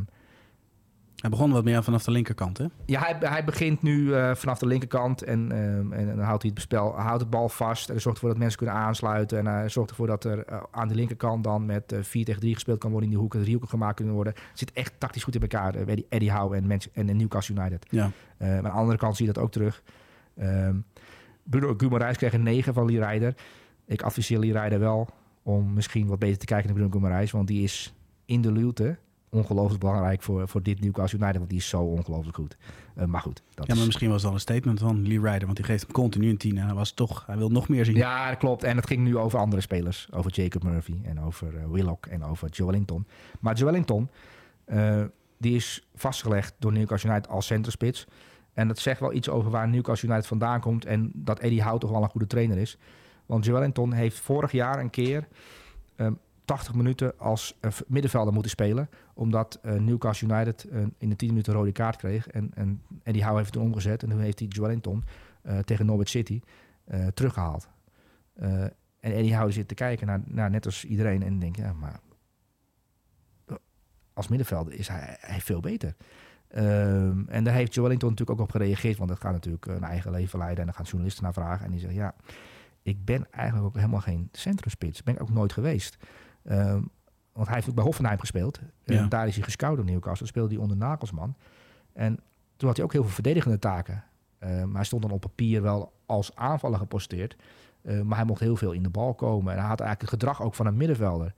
Speaker 2: Hij begon wat meer vanaf de linkerkant, hè?
Speaker 4: ja, hij, hij begint nu uh, vanaf de linkerkant en, um, en, dan houdt hij het bespel, houdt het bal vast. En hij zorgt ervoor dat mensen kunnen aansluiten. En hij zorgt ervoor dat er uh, aan de linkerkant dan met uh, 4 tegen 3 gespeeld kan worden in die hoeken. Driehoeken gemaakt kunnen worden. Het zit echt tactisch goed in elkaar. Eddie, Eddie Howe en, en, en Newcastle United.
Speaker 2: Ja.
Speaker 4: Maar aan de andere kant zie je dat ook terug. Um, Bruno Gumareis kreeg een 9 van Lee Ryder. Ik adviseer Lee Ryder wel om misschien wat beter te kijken naar Bruno Gumareis. Want die is in de luwte ongelooflijk belangrijk voor, voor dit Newcastle United. Want die is zo ongelooflijk goed. Uh, maar goed.
Speaker 2: Dat ja, maar is... misschien was al een statement van Lee Ryder. Want die geeft hem continu een 10. En hij, was toch, hij wil nog meer zien.
Speaker 4: Ja, dat klopt. En het ging nu over andere spelers. Over Jacob Murphy en over uh, Willock en over Joelinton. Maar Joelinton, uh, die is vastgelegd door Newcastle United als centerspits. En dat zegt wel iets over waar Newcastle United vandaan komt. En dat Eddie Howe toch wel een goede trainer is. Want Joelinton heeft vorig jaar een keer... Um, 80 minuten als uh, middenvelder moeten spelen. Omdat uh, Newcastle United uh, in de 10 minuten een rode kaart kreeg. En, en Eddie Howe heeft toen omgezet. En toen heeft hij Joelinton tegen Norwich City teruggehaald. en Eddie Howe zit te kijken naar, naar net als iedereen. En denkt, ja, maar als middenvelder is hij, hij veel beter. Um, en daar heeft Joelinton natuurlijk ook op gereageerd. Want dat gaat natuurlijk een eigen leven leiden. En dan gaan journalisten naar vragen. En die zeggen, ja, ik ben eigenlijk ook helemaal geen centrumspits. Ben ik ook nooit geweest. Um, want hij heeft ook bij Hoffenheim gespeeld.
Speaker 2: Ja.
Speaker 4: En daar is hij gescout door Newcastle. Speelde hij onder Nagelsman. En Toen had hij ook heel veel verdedigende taken. Uh, maar hij stond dan op papier wel als aanvaller geposteerd. Uh, maar hij mocht heel veel in de bal komen. En hij had eigenlijk het gedrag ook van een middenvelder.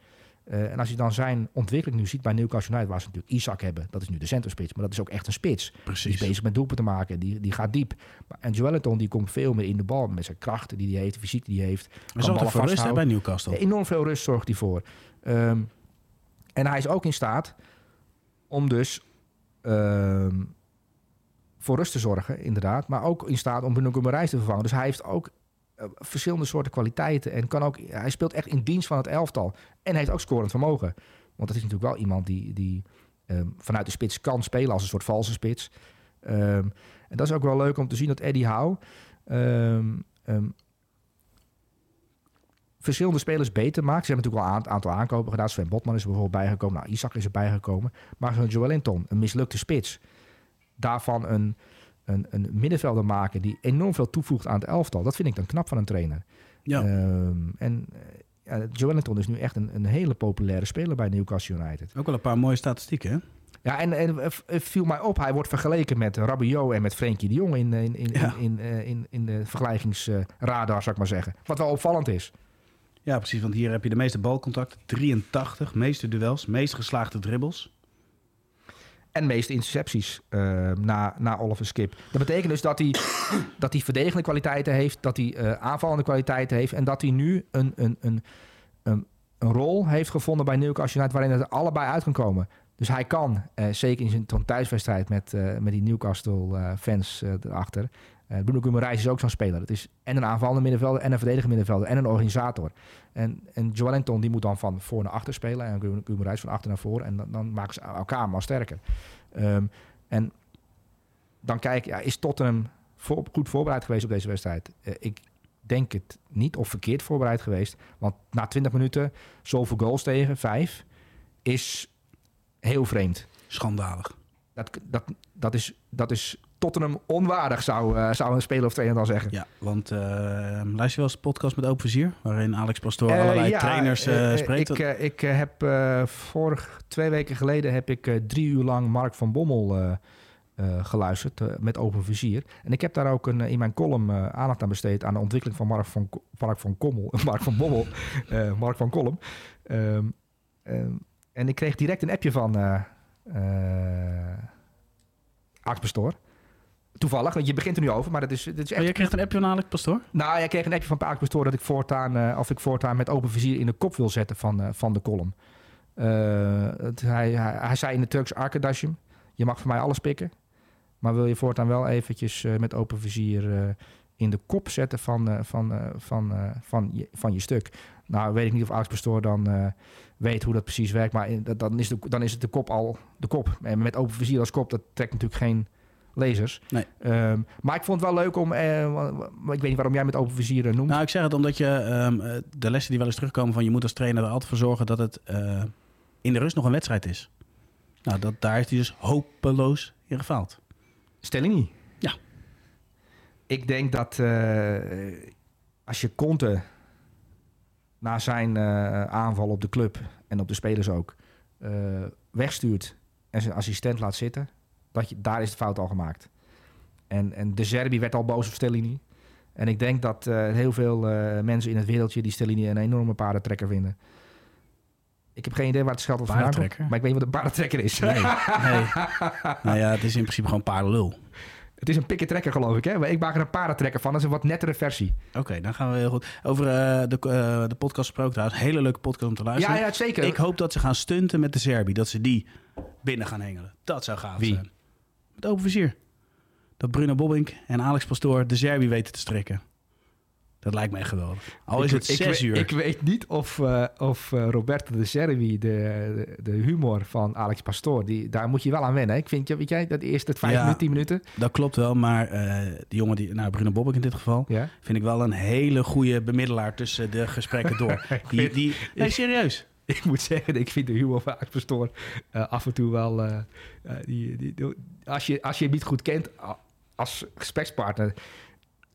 Speaker 4: Uh, en als je dan zijn ontwikkeling nu ziet bij Newcastle United, waar ze natuurlijk Isaac hebben, dat is nu de centerspits, maar dat is ook echt een spits.
Speaker 2: Precies.
Speaker 4: Die is bezig met doelpunten te maken, die, die gaat diep. En Joelinton die komt veel meer in de bal met zijn krachten die hij heeft, de fysiek die hij heeft.
Speaker 2: Hij zorgt voor rust hè, bij Newcastle.
Speaker 4: Enorm veel rust zorgt hij voor. Um, en hij is ook in staat om dus um, voor rust te zorgen, inderdaad. Maar ook in staat om Bruno Guimaraes te vervangen. Dus hij heeft ook verschillende soorten kwaliteiten. En kan ook, hij speelt echt in dienst van het elftal. En heeft ook scorend vermogen. Want dat is natuurlijk wel iemand die, die um, vanuit de spits kan spelen als een soort valse spits. Um, en dat is ook wel leuk om te zien dat Eddie Howe verschillende spelers beter maakt. Ze hebben natuurlijk wel een aantal aankopen gedaan. Sven Botman is er bijvoorbeeld bijgekomen. Nou, Isaac is er bijgekomen. Maar zo'n Joelinton, een mislukte spits. Daarvan een, een, een middenvelder maken die enorm veel toevoegt aan het elftal. Dat vind ik dan knap van een trainer.
Speaker 2: Ja.
Speaker 4: Um, en ja, Joelinton is nu echt een, een hele populaire speler bij Newcastle United.
Speaker 2: Ook wel een paar mooie statistieken, hè?
Speaker 4: Ja, en, en het viel mij op, hij wordt vergeleken met Rabiot en met Frenkie de Jong in, in, in,
Speaker 2: Ja.
Speaker 4: in, in, in, in de vergelijkingsradar, zou ik maar zeggen. Wat wel opvallend is.
Speaker 2: Ja, precies. Want hier heb je de meeste balcontacten. 83, meeste duels, meest geslaagde dribbles.
Speaker 4: En meeste intercepties eh, na, na Oliver Skip. Dat betekent dus dat hij, dat hij verdedigende kwaliteiten heeft, dat hij eh, aanvallende kwaliteiten heeft en dat hij nu een, een, een, een, een rol heeft gevonden bij Newcastle United waarin het allebei uit kan komen. Dus hij kan, eh, zeker in zijn thuiswedstrijd met, met die Newcastle-fans erachter. Uh, Bruno Guimaraes is ook zo'n speler. Het is en een aanvallende middenvelder en een verdedigende middenvelder en een organisator. En, en Joelinton die moet dan van voor naar achter spelen en Guimaraes van achter naar voor. En dan, dan maken ze elkaar maar sterker. Um, en dan kijk, ja, is Tottenham voor, goed voorbereid geweest op deze wedstrijd? Uh, ik denk het niet of verkeerd voorbereid geweest. Want na 20 minuten zoveel goals tegen, vijf, is heel vreemd.
Speaker 2: Schandalig.
Speaker 4: Dat, dat, dat, is, dat is Tottenham onwaardig, zou, uh, zou een speler of trainer dan zeggen.
Speaker 2: Ja, want uh, luister je wel eens de podcast met Open Vizier... waarin Alex Pastoor uh, allerlei ja, trainers spreekt?
Speaker 4: Ik, ik heb vorig twee weken geleden... heb ik drie uur lang Mark van Bommel geluisterd met Open Vizier. En ik heb daar ook een, in mijn column aandacht aan besteed... aan de ontwikkeling van Mark van, Mark van Kommel, Mark van Bommel, Mark van Kolm. Um, um, en ik kreeg direct een appje van Alex Pastoor. Toevallig, want je begint er nu over, maar dat is, dat is echt...
Speaker 2: Oh, je kreeg een appje van Alex Pastoor?
Speaker 4: Nou, jij kreeg een appje van Alex Pastoor dat ik voortaan, uh, of ik voortaan met open vizier in de kop wil zetten van, uh, van de column. Uh, het, hij, hij, hij, zei in de Turks arkadaşım, je mag voor mij alles pikken, maar wil je voortaan wel eventjes met open vizier in de kop zetten van, van, van, van, je, van je stuk. Nou, weet ik niet of Alex Pastoor dan weet hoe dat precies werkt, maar in, dan, is de, dan is het de kop al de kop. En met open vizier als kop, dat trekt natuurlijk geen lezers.
Speaker 2: Nee.
Speaker 4: Um, maar ik vond het wel leuk om, ik weet niet waarom jij met open vizier noemt.
Speaker 2: Nou, ik zeg het omdat je um, de lessen die wel eens terugkomen van je moet als trainer er altijd voor zorgen dat het in de rust nog een wedstrijd is. Nou, dat, daar heeft hij dus hopeloos in gefaald.
Speaker 4: Stelling niet.
Speaker 2: Ja.
Speaker 4: Ik denk dat uh, als je Conte na zijn uh, aanval op de club en op de spelers ook uh, wegstuurt en zijn assistent laat zitten, dat je, daar is de fout al gemaakt. En, en de Serbi werd al boos op Stellini. En ik denk dat heel veel mensen in het wereldje die Stellini een enorme paardentrekker vinden. Ik heb geen idee waar het geld over vandaan komt, maar ik weet niet wat een paardentrekker is.
Speaker 2: Nee, nee. nou ja, het is in principe gewoon paardenlul.
Speaker 4: Het is een pikketrekker, geloof ik. Hè? Ik maak er een paardentrekker van. Dat is een wat nettere versie.
Speaker 2: Oké, okay, dan gaan we heel goed. Over uh, de, uh, de podcast gesproken trouwens. Hele leuke podcast om te luisteren.
Speaker 4: Ja, ja, zeker.
Speaker 2: Ik hoop dat ze gaan stunten met de Serbi. Dat ze die binnen gaan hengelen. Dat zou gaaf
Speaker 4: Wie?
Speaker 2: zijn. Met open vizier. Dat Bruno Bobbink en Alex Pastoor de Serbi weten te strikken. Dat lijkt mij geweldig. Al is
Speaker 4: ik,
Speaker 2: het zes
Speaker 4: ik,
Speaker 2: uur.
Speaker 4: Ik weet niet of, uh, of uh, Roberto de Servi, de, de, de, humor van Alex Pastoor, die, daar moet je wel aan wennen. Ik vind, weet jij, dat eerste vijf
Speaker 2: Ja.
Speaker 4: minuten, tien minuten.
Speaker 2: Dat klopt wel, maar uh, die jongen, die, nou Bruno Bobbink in dit geval,
Speaker 4: Ja?
Speaker 2: vind ik wel een hele goede bemiddelaar tussen de gesprekken door. die, die, nee, serieus.
Speaker 4: Ik moet zeggen, ik vind de van Alex Pastoor uh, af en toe wel... Uh, uh, die, die, die, als, je, als je hem niet goed kent als gesprekspartner...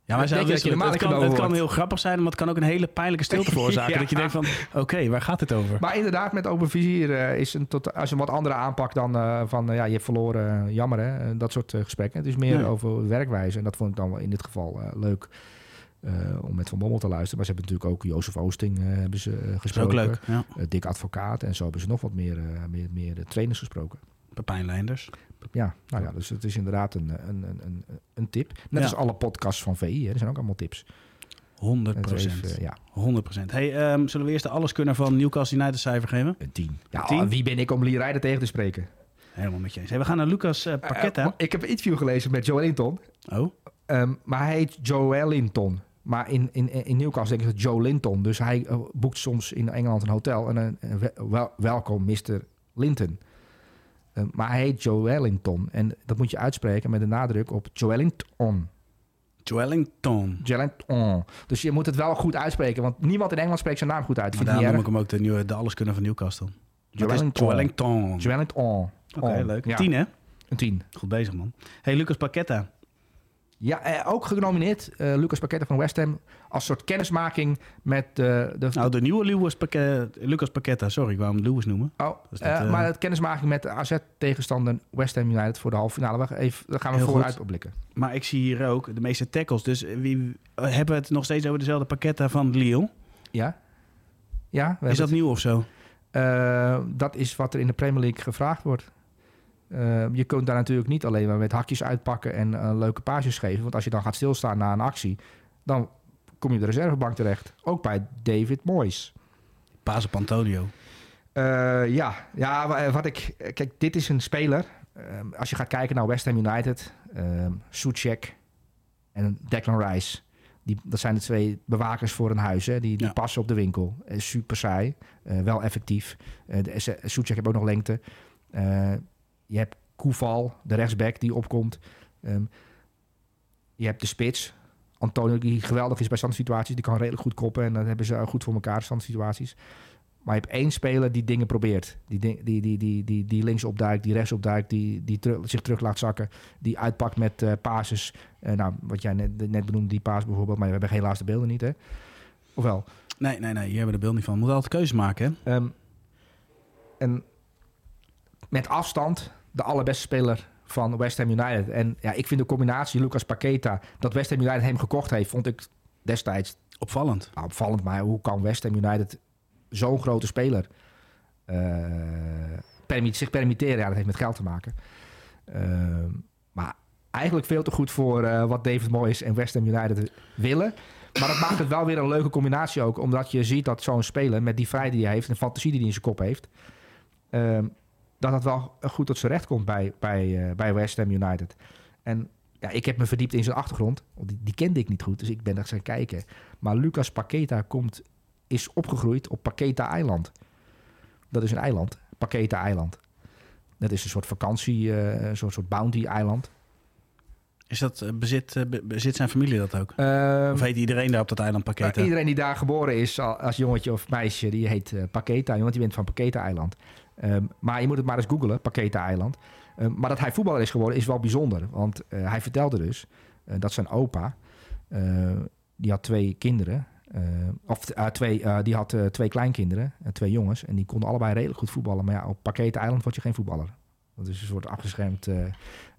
Speaker 2: Ja, maar
Speaker 4: dat je normaal
Speaker 2: Het kan, het kan heel grappig zijn, maar het kan ook een hele pijnlijke stilte veroorzaken.
Speaker 4: Ja.
Speaker 2: Dat je denkt van, oké, waar gaat het over?
Speaker 4: Maar inderdaad, met open vizier eh, is een, tot, als een wat andere aanpak dan eh, van eh, ja, je hebt verloren, eh, jammer hè, Eh, dat soort eh, gesprekken. Het is meer over werkwijze en dat vond ik dan wel in dit geval eh, leuk eh, om met Van Bommel te luisteren. Maar ze hebben natuurlijk ook Jozef Oosting eh, hebben ze, eh,
Speaker 2: Dat is ook
Speaker 4: gesproken.
Speaker 2: leuk. Ja.
Speaker 4: Eh, Dick Advocaat en zo hebben ze nog wat meer, eh, meer, meer eh, trainers gesproken.
Speaker 2: Pepijn Leinders.
Speaker 4: Ja, nou ja, dus het is inderdaad een, een, een, een, een tip. Net
Speaker 2: Ja.
Speaker 4: als alle podcasts van VI, hè, er zijn ook allemaal tips.
Speaker 2: 100
Speaker 4: Het is
Speaker 2: procent.
Speaker 4: ja,
Speaker 2: 100 procent. Hey, ehm, zullen we eerst de alleskunner van Newcastle United cijfer geven?
Speaker 4: een 10. Ja,
Speaker 2: tien?
Speaker 4: wie ben ik om Lee Rijder tegen te spreken?
Speaker 2: Helemaal met je eens. Hey, we gaan naar Lucas uh.
Speaker 4: Eh, ik heb een interview gelezen met Joe Linton.
Speaker 2: oh,
Speaker 4: Ehm, maar hij heet Joel Linton. Maar in, in, in Newcastle denken ze Joe Linton. Dus hij eh, boekt soms in Engeland een hotel. En een een wel, wel- welkom, Mr. Linton. Ehm, maar hij heet Joelinton. En dat moet je uitspreken met de nadruk op Joelinton.
Speaker 2: Joelinton.
Speaker 4: Joelinton. Dus je moet het wel goed uitspreken. Want niemand in Engeland spreekt zijn naam goed uit.
Speaker 2: Maar
Speaker 4: Vind ik
Speaker 2: daarom
Speaker 4: niet
Speaker 2: noem ik hem ook de, nieuwe, de alleskunner van Newcastle. Dat
Speaker 4: Joelinton.
Speaker 2: Joelinton.
Speaker 4: Joelinton.
Speaker 2: Oké, leuk.
Speaker 4: Ja,
Speaker 2: Tien, hè?
Speaker 4: Een tien.
Speaker 2: Goed bezig, man. Hey, Lucas Paqueta.
Speaker 4: Ja, eh, ook genomineerd. eh, Lucas Paqueta van West Ham. Als soort kennismaking met eh, de...
Speaker 2: Nou, de nieuwe Lucas Paqueta, Lucas Paqueta. Sorry, ik wou hem Lewis noemen.
Speaker 4: Oh,
Speaker 2: dat,
Speaker 4: eh, maar het kennismaking met de AZ-tegenstander West Ham United voor de halve finale. We gaan even, daar gaan we vooruit
Speaker 2: goed.
Speaker 4: blikken.
Speaker 2: Maar ik zie hier ook de meeste tackles. Dus wie, hebben we het nog steeds over dezelfde Paqueta van Lille?
Speaker 4: Ja? Ja, we
Speaker 2: Is dat nieuw of zo?
Speaker 4: dat is wat er in de Premier League gevraagd wordt. Eh, je kunt daar natuurlijk niet alleen maar met hakjes uitpakken en eh, leuke pages geven. Want als je dan gaat stilstaan na een actie, dan kom je op de reservebank terecht. Ook bij David Moyes.
Speaker 2: Paas op Antonio.
Speaker 4: Eh, ja, ja wa- wat ik. Kijk, dit is een speler. eh, als je gaat kijken naar West Ham United, uh, Suchek en Declan Rice. Die, dat zijn de twee bewakers voor een huis. Hè? Die, die
Speaker 2: Ja.
Speaker 4: passen op de winkel. Eh, super saai, eh, wel effectief. Eh de, Se- Suchek heeft ook nog lengte. Je hebt Koeval, de rechtsback die opkomt. Ehm, je hebt de spits. Antonio, die geweldig is bij standsituaties. Die kan redelijk goed koppen. En dat hebben ze goed voor elkaar, standsituaties. Maar je hebt één speler die dingen probeert. Die, die, die, die, die, die links opduikt, die rechts opduikt, die, die zich terug laat zakken. Die uitpakt met eh pases. Eh, nou, wat jij net, net benoemde, die paas bijvoorbeeld. Maar we hebben geen laatste beelden niet, hè? Ofwel?
Speaker 2: Nee, nee, nee. Hier hebben we de beeld niet van. We moeten altijd keuzes maken, hè?
Speaker 4: Ehm, en met afstand de allerbeste speler van West Ham United. En ja, ik vind de combinatie Lucas Paqueta, dat West Ham United hem gekocht heeft, vond ik destijds
Speaker 2: Opvallend.
Speaker 4: nou, opvallend. Maar hoe kan West Ham United zo'n grote speler eh, permit, zich permitteren? Ja, dat heeft met geld te maken. Ehm, maar eigenlijk veel te goed voor eh, wat David Moyes en West Ham United willen. Maar dat maakt het wel weer een leuke combinatie ook. Omdat je ziet dat zo'n speler met die vrijheid die hij heeft... en fantasie die hij in zijn kop heeft... ehm, dat dat wel goed tot zijn recht komt bij, bij, eh, bij West Ham United. En ja, ik heb me verdiept in zijn achtergrond. Want Die, die kende ik niet goed, dus ik ben daar gaan kijken. Maar Lucas Paqueta komt, is opgegroeid op Paqueta-eiland. Dat is een eiland, Paqueta-eiland. Dat is een soort vakantie, eh, een soort, soort bounty-eiland.
Speaker 2: Is dat, eh, bezit, be- bezit zijn familie dat ook?
Speaker 4: Ehm,
Speaker 2: Of heet iedereen daar op dat eiland Paqueta?
Speaker 4: Nou, iedereen die daar geboren is al- als jongetje of meisje, die heet eh Paqueta. Want die bent van Paqueta-eiland. Ehm, maar je moet het maar eens googlen, Paqueta-eiland. Ehm, maar dat hij voetballer is geworden is wel bijzonder. Want eh, hij vertelde dus eh, dat zijn opa, eh, die had twee kinderen. of twee, die had twee kleinkinderen, twee jongens. En die konden allebei redelijk goed voetballen. Maar ja, op Paqueta-eiland word je geen voetballer. Dat is een soort afgeschermd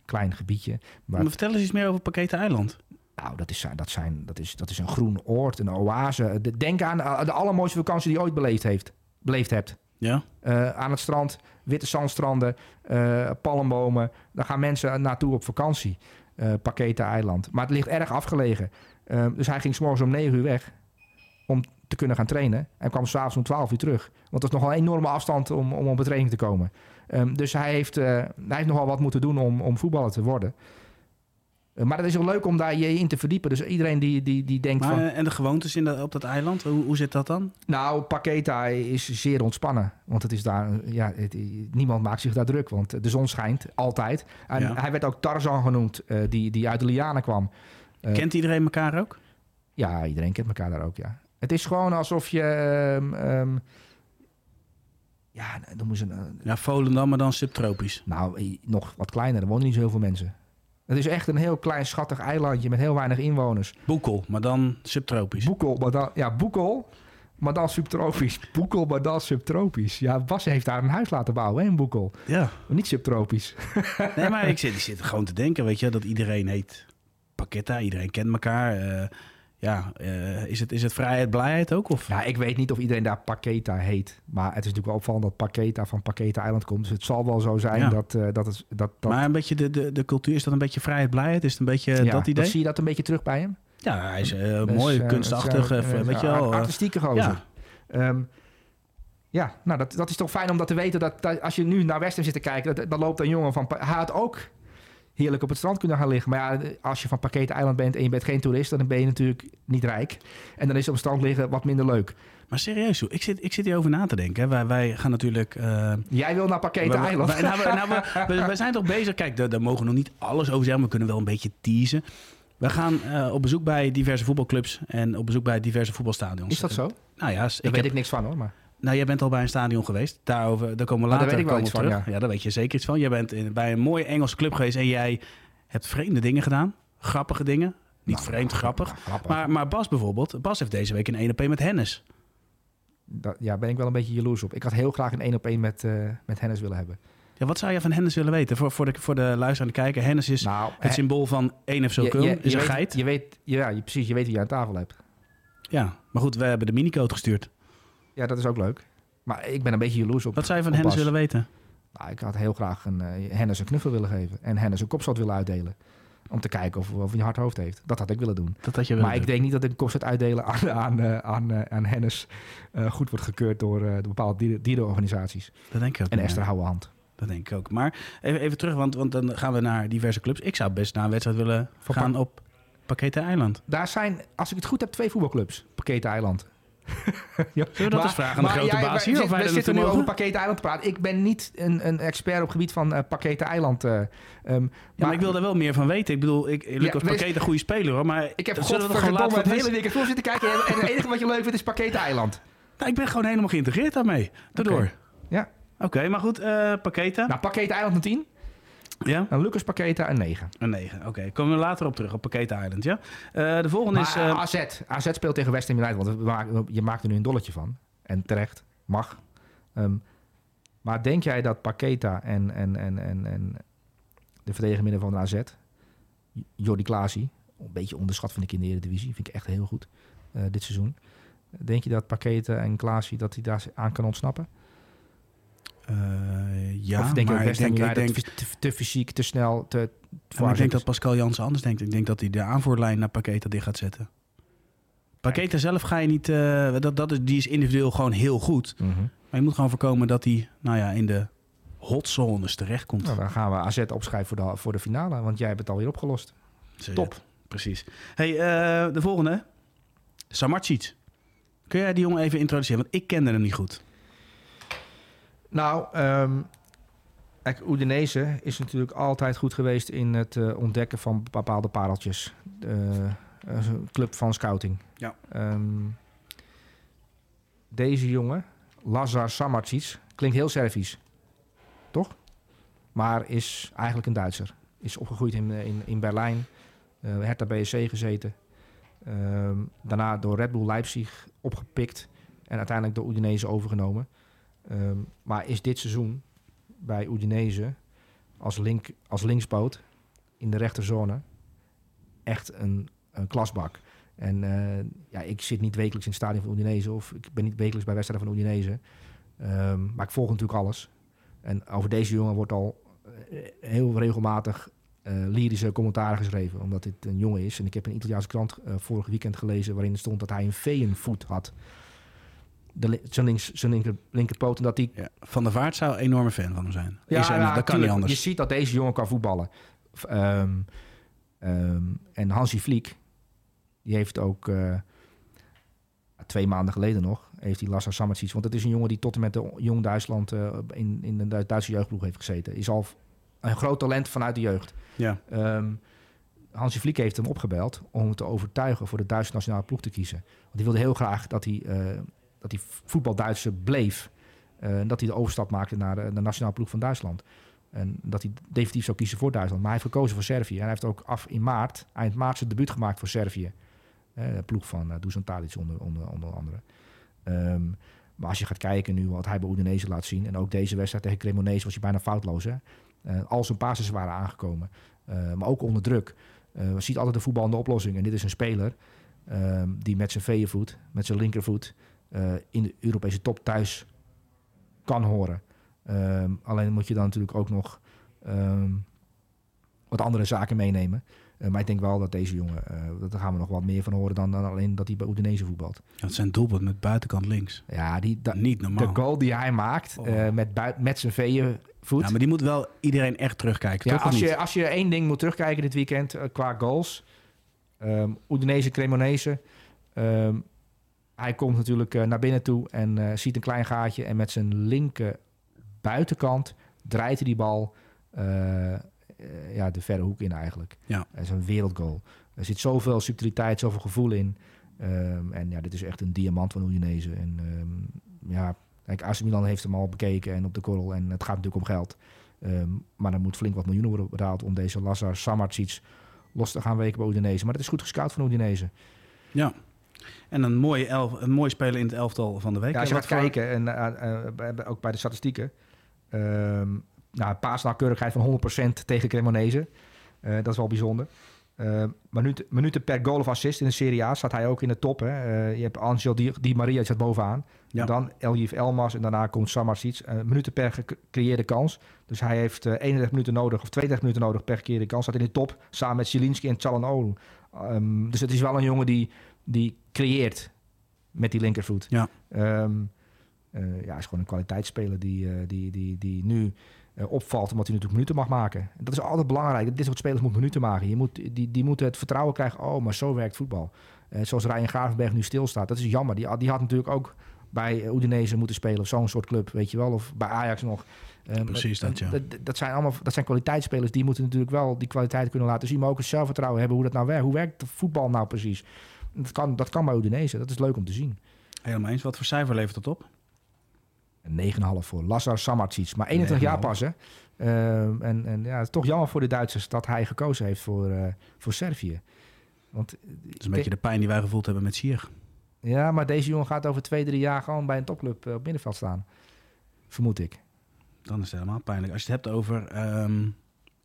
Speaker 4: klein gebiedje. Maar
Speaker 2: Maar vertel eens iets meer over Paqueta eiland.
Speaker 4: nou, dat is, dat, zijn, dat, is, dat is een groen oord, een oase. De- Denk aan de allermooiste vakantie die je ooit beleefd, heeft, beleefd hebt. Eh, aan het strand, witte zandstranden, eh, palmbomen. Daar gaan mensen naartoe op vakantie. Eh Paqueta-eiland. Maar het ligt erg afgelegen. Eh, dus hij ging s'morgens om 9 uur weg om te kunnen gaan trainen. En kwam s'avonds om 12 uur terug. Want dat is nogal een enorme afstand om, om op een training te komen. Ehm, dus hij heeft, hij heeft nogal wat moeten doen om, om voetballer te worden. Eh, maar het is wel leuk om daar je in te verdiepen. Dus iedereen die, die, die denkt
Speaker 2: Maar,
Speaker 4: van...
Speaker 2: eh, en de gewoontes in dat, op dat eiland, hoe, hoe zit dat dan?
Speaker 4: Nou, Paqueta is zeer ontspannen. Want het is daar, ja, het- niemand maakt zich daar druk. Want de zon schijnt altijd. En
Speaker 2: Ja.
Speaker 4: hij werd ook Tarzan genoemd, eh, die, die uit de Lianen kwam. Eh,
Speaker 2: Kent iedereen elkaar ook?
Speaker 4: Ja, iedereen kent elkaar daar ook, ja. Het is gewoon alsof je... ehm, ja, ze... een-
Speaker 2: Ja, Volendam, maar dan subtropisch.
Speaker 4: nou, eh, nog wat kleiner. Er wonen niet zo heel veel mensen. Het is echt een heel klein schattig eilandje met heel weinig inwoners.
Speaker 2: Boekel, maar dan subtropisch.
Speaker 4: Boekel, maar dan, ja, Boekel, maar dan subtropisch. Boekel, maar dan subtropisch. Ja, Bas heeft daar een huis laten bouwen hè, in Boekel.
Speaker 2: ja.
Speaker 4: Maar niet subtropisch.
Speaker 2: Nee, maar ik zit, ik zit gewoon te denken, weet je, dat iedereen heet Paquetta. Iedereen kent elkaar. Eh, ja, eh, is, het, is het vrijheid, blijheid ook? Of?
Speaker 4: Ja, ik weet niet of iedereen daar Paqueta heet. Maar het is natuurlijk wel opvallend dat Paqueta van Paqueta Eiland komt. Dus het zal wel zo zijn
Speaker 2: Ja.
Speaker 4: dat, eh, dat, het, dat, dat,
Speaker 2: Maar een beetje de, de, de cultuur, is dat een beetje vrijheid, blijheid? Is het een beetje
Speaker 4: ja,
Speaker 2: dat idee?
Speaker 4: zie je dat een beetje terug bij hem?
Speaker 2: Ja, hij is eh,
Speaker 4: Dus,
Speaker 2: mooi, kunstachtig,
Speaker 4: is,
Speaker 2: weet je wel.
Speaker 4: Artistieke gozer.
Speaker 2: ja.
Speaker 4: Ehm, ja, nou, dat, dat is toch fijn om dat te weten. Dat, dat als je nu naar Western zit te kijken, dat, dan loopt een jongen van... Hij had ook heerlijk op het strand kunnen gaan liggen. Maar ja, als je van Pakete Eiland bent en je bent geen toerist... dan ben je natuurlijk niet rijk. En dan is op het strand liggen wat minder leuk.
Speaker 2: Maar serieus, ik zit, ik zit hierover na te denken. Wij, wij gaan natuurlijk... eh,
Speaker 4: Jij wil naar Pakete
Speaker 2: we-
Speaker 4: Eiland.
Speaker 2: we- nou, we, nou, we, zijn toch bezig. Kijk, daar, daar mogen we nog niet alles over zeggen. Maar we kunnen wel een beetje teasen. We gaan eh, op bezoek bij diverse voetbalclubs en op bezoek bij diverse voetbalstadions.
Speaker 4: Is dat zo?
Speaker 2: Nou ja, ik
Speaker 4: weet
Speaker 2: heb,
Speaker 4: ik niks van hoor. Maar...
Speaker 2: nou, jij bent al bij een stadion geweest. Daarover, daar komen we
Speaker 4: Oh, daar
Speaker 2: later
Speaker 4: weet ik wel iets van,
Speaker 2: terug. Ja. daar weet je zeker iets van. Jij bent in, bij een mooie Engelse club geweest en jij hebt vreemde dingen gedaan. Grappige dingen. Niet
Speaker 4: Nou,
Speaker 2: vreemd, grappig.
Speaker 4: nou, grappig.
Speaker 2: Maar, maar Bas bijvoorbeeld. Bas heeft deze week een 1 op 1 met Hennis.
Speaker 4: Dat, ja, ben ik wel een beetje jaloers op. Ik had heel graag een één op één met, eh met Hennis willen hebben.
Speaker 2: Ja, wat zou je van Hennis willen weten? Voor, voor, de, voor de luisteraar en de kijker. Hennis is
Speaker 4: Nou,
Speaker 2: het symbool van 1 FC
Speaker 4: je-
Speaker 2: Köln.
Speaker 4: je-
Speaker 2: Is
Speaker 4: je
Speaker 2: een
Speaker 4: weet-
Speaker 2: geit.
Speaker 4: Je weet, ja, je, precies, je weet wie je aan tafel hebt.
Speaker 2: Ja, maar goed, we hebben de minicode gestuurd.
Speaker 4: Ja, dat is ook leuk. Maar ik ben een beetje jaloers op.
Speaker 2: Wat zou je van Hennis willen weten?
Speaker 4: Nou, ik had heel graag een, eh Hennis een knuffel willen geven. En Hennis een kopstoot willen uitdelen. Om te kijken of, of hij een hard hoofd heeft. Dat had ik willen doen.
Speaker 2: Dat had je willen
Speaker 4: Maar ik denk niet dat een kopstoot uitdelen aan, aan, eh, aan, eh, aan Hennis goed wordt gekeurd door, door bepaalde dieren, dierenorganisaties.
Speaker 2: Dat denk ik ook.
Speaker 4: En Esther
Speaker 2: ja.
Speaker 4: Houwehand.
Speaker 2: Dat denk ik ook. Maar even, even terug, want, want dan gaan we naar diverse clubs. Ik zou best naar een wedstrijd willen
Speaker 4: Van
Speaker 2: gaan op Pakete Eiland.
Speaker 4: Daar zijn, als ik het goed heb, twee voetbalclubs. Pakete Eiland. ja,
Speaker 2: Zullen we dat eens vragen aan de grote baas hier,
Speaker 4: We,
Speaker 2: of wij
Speaker 4: we zitten nu over
Speaker 2: mogen?
Speaker 4: Pakete Eiland te praten. Ik ben niet een, een expert op het gebied van eh Pakete Eiland. eh, ehm,
Speaker 2: Ja, maar ik wil er wel meer van weten. Ik bedoel, ik, Lucas
Speaker 4: wees-
Speaker 2: Pakete een goede speler hoor. Maar
Speaker 4: Ik heb godverdomme het hele weekend voor zitten kijken. En, het enige wat je leuk vindt is Pakete Eiland.
Speaker 2: Nou, ik ben gewoon helemaal geïntegreerd daarmee. Daardoor.
Speaker 4: Ja.
Speaker 2: Oké, maar goed, eh Pakete.
Speaker 4: Nou, Eiland een 10.
Speaker 2: Ja,
Speaker 4: En Lucas Pakete een 9.
Speaker 2: een 9. Oké, komen we later op terug op Pakete Island, ja. Eh, de volgende
Speaker 4: Maar
Speaker 2: is...
Speaker 4: eh, AZ. AZ speelt tegen West Ham United. Want maken- je maakt er nu een dolletje van. En terecht. Mag. Ehm, maar denk jij dat Paketa en, en, en, en, en de verdediger midden van de AZ... Jordi Klaasie, een beetje onderschat vind ik in de Eredivisie. Vind ik echt heel goed eh, dit seizoen. Denk je dat Paketa en Klaasie dat hij daar aan kan ontsnappen?
Speaker 2: Eh, ja,
Speaker 4: of denk je
Speaker 2: maar
Speaker 4: dat
Speaker 2: ik denk, ik denk,
Speaker 4: te, te fysiek, te snel, te...
Speaker 2: Maar ik denk dat? Pascal Jansen anders denkt. Ik denk dat hij de aanvoerlijn naar Paketa dicht gaat zetten. Paketa zelf ga je niet... eh, dat, dat is, die is individueel gewoon heel goed.
Speaker 4: Mhm.
Speaker 2: Maar je moet gewoon voorkomen dat hij nou ja, in de hotzones terechtkomt.
Speaker 4: Nou, dan gaan we AZ opschrijven voor de, voor de finale. Want jij hebt het alweer opgelost. Top.
Speaker 2: Precies. Hey, eh, de volgende. Samarcic. Kun jij die jongen even introduceren? Want ik kende hem niet goed.
Speaker 4: Nou, kijk, Udinese is natuurlijk altijd goed geweest in het eh, ontdekken van bepaalde pareltjes. Eh, een club van scouting.
Speaker 2: Ja.
Speaker 4: Ehm, deze jongen, Lazar Samarcic, klinkt heel Servisch, toch? Maar is eigenlijk een Duitser. Is opgegroeid in, in, in Berlijn, eh Hertha BSC gezeten. Ehm, daarna door Red Bull Leipzig opgepikt en uiteindelijk door Udinese overgenomen. Ehm, maar is dit seizoen bij Udinese als, link, als linkspoot in de rechterzone echt een, een klasbak. En eh, ja, ik zit niet wekelijks in het stadion van Udinese of ik ben niet wekelijks bij wedstrijden van Udinese. Ehm, maar ik volg natuurlijk alles. En over deze jongen wordt al eh, heel regelmatig eh, lyrische commentaar geschreven, omdat dit een jongen is. En ik heb een Italiaanse krant vorig weekend gelezen waarin stond dat hij een veeënvoet had. De, zijn, links, zijn linker, linkerpoot. En dat
Speaker 2: Ja. Van der Vaart zou een enorme fan van hem zijn.
Speaker 4: ja,
Speaker 2: Is hij-
Speaker 4: ja,
Speaker 2: dat kan niet anders.
Speaker 4: Je ziet dat deze jongen kan voetballen. Ehm, ehm, en Hansi Vliek, die heeft ook eh, twee maanden geleden nog, heeft hij Lazar Samardzic. Want het is een jongen die tot en met de Jong Duitsland eh, in, in de Du- Duitse jeugdploeg heeft gezeten. Is al een groot talent vanuit de jeugd.
Speaker 2: Ja.
Speaker 4: Ehm Hansi Vliek heeft hem opgebeld om hem te overtuigen voor de Duitse nationale ploeg te kiezen. Want hij wilde heel graag dat hij, eh dat hij voetbal Duitse bleef. Eh, en dat hij de overstap maakte naar de, nationale ploeg van Duitsland. En dat hij definitief zou kiezen voor Duitsland. Maar hij heeft gekozen voor Servië. En hij heeft ook af in maart, eind maart, zijn debuut gemaakt voor Servië. Eh, de ploeg van uh, Dusan onder, onder, onder andere. Ehm, maar als je gaat kijken nu wat hij bij Udinese laat zien... en ook deze wedstrijd tegen Cremonese was hij bijna foutloos. Hè? Al zijn basis waren aangekomen. Maar ook onder druk. Uh, ziet altijd de voetbal de oplossing. En dit is een speler ehm, die met zijn veeënvoet, met zijn linkervoet... in de Europese top thuis kan horen. Um, alleen moet je dan natuurlijk ook nog um, wat andere zaken meenemen. Uh, maar ik denk wel dat deze jongen, uh, daar gaan we nog wat meer van horen dan, dan alleen dat hij bij Udinese voetbalt.
Speaker 2: Dat zijn doelpunt met buitenkant links.
Speaker 4: Ja, die, da,
Speaker 2: niet normaal.
Speaker 4: De goal die hij maakt oh. uh, met, buit, met zijn veeën voet.
Speaker 2: Ja, maar die moet wel iedereen echt terugkijken.
Speaker 4: Ja,
Speaker 2: toch,
Speaker 4: als, je, als je één ding moet terugkijken dit weekend qua goals. Um, Udinese, Cremonese. Um, hij komt natuurlijk naar binnen toe en ziet een klein gaatje. En met zijn linker buitenkant draait hij die bal uh, ja, de verre hoek in eigenlijk.
Speaker 2: Ja.
Speaker 4: Dat is een wereldgoal. Er zit zoveel subtiliteit, zoveel gevoel in. Um, en ja, dit is echt een diamant van Udinese. En um, ja, kijk, AC Milan heeft hem al bekeken en op de korrel. En het gaat natuurlijk om geld. Um, maar er moet flink wat miljoenen worden betaald om deze Lazar Samardzic los te gaan weken bij Udinese. Maar het is goed gescout van Udinese.
Speaker 2: Ja. En een mooie, elf, een mooie speler in het elftal van de week.
Speaker 4: Ja, als je gaat kijken, en uh, uh, ook bij de statistieken. Um, nou, paasnauwkeurigheid van 100% tegen Cremonese. Uh, dat is wel bijzonder. Uh, minuten, minuten per goal of assist in de Serie A staat hij ook in de top. Hè. Je hebt Angel Di, Di Maria, die staat bovenaan. Ja. Dan Eljif Elmas en daarna komt Samardzic. minuten per gecreëerde kans. Dus hij heeft 31 minuten nodig of 32 minuten nodig per gecreëerde kans. Staat in de top samen met Zielinski en Chalanolu. Um, dus het is wel een jongen die, die creëert met die linkervoet.
Speaker 2: Ja.
Speaker 4: Um, ja, is gewoon een kwaliteitsspeler die, die, die, die nu uh, opvalt, omdat hij natuurlijk minuten mag maken. En dat is altijd belangrijk. Dit soort spelers moeten minuten maken. Je moet, die, die moeten het vertrouwen krijgen. Oh, maar zo werkt voetbal. Zoals Ryan Gravenberg nu stilstaat. Dat is jammer. Die, die had natuurlijk ook bij Udinese moeten spelen. Of zo'n soort club, weet je wel. Of bij Ajax nog.
Speaker 2: Um, Precies dat, ja.
Speaker 4: Dat, dat, zijn allemaal dat zijn kwaliteitsspelers. Die moeten natuurlijk wel die kwaliteit kunnen laten zien. Maar ook het zelfvertrouwen hebben hoe dat nou werkt. Hoe werkt voetbal nou precies? Dat kan, dat kan bij Udinese. Dat is leuk om te zien.
Speaker 2: Helemaal eens. Wat voor cijfer levert dat op?
Speaker 4: Een 9,5 voor Lazar Samardzic. Maar 21 jaar pas, hè. Uh, en, en ja, het is toch jammer voor de Duitsers dat hij gekozen heeft voor, uh, voor Servië. Want,
Speaker 2: het is een beetje de pijn die wij gevoeld hebben met Sier.
Speaker 4: Ja, maar deze jongen gaat over twee, drie jaar gewoon bij een topclub uh, op middenveld staan. Vermoed ik.
Speaker 2: Dan is het helemaal pijnlijk. Als je het hebt over um,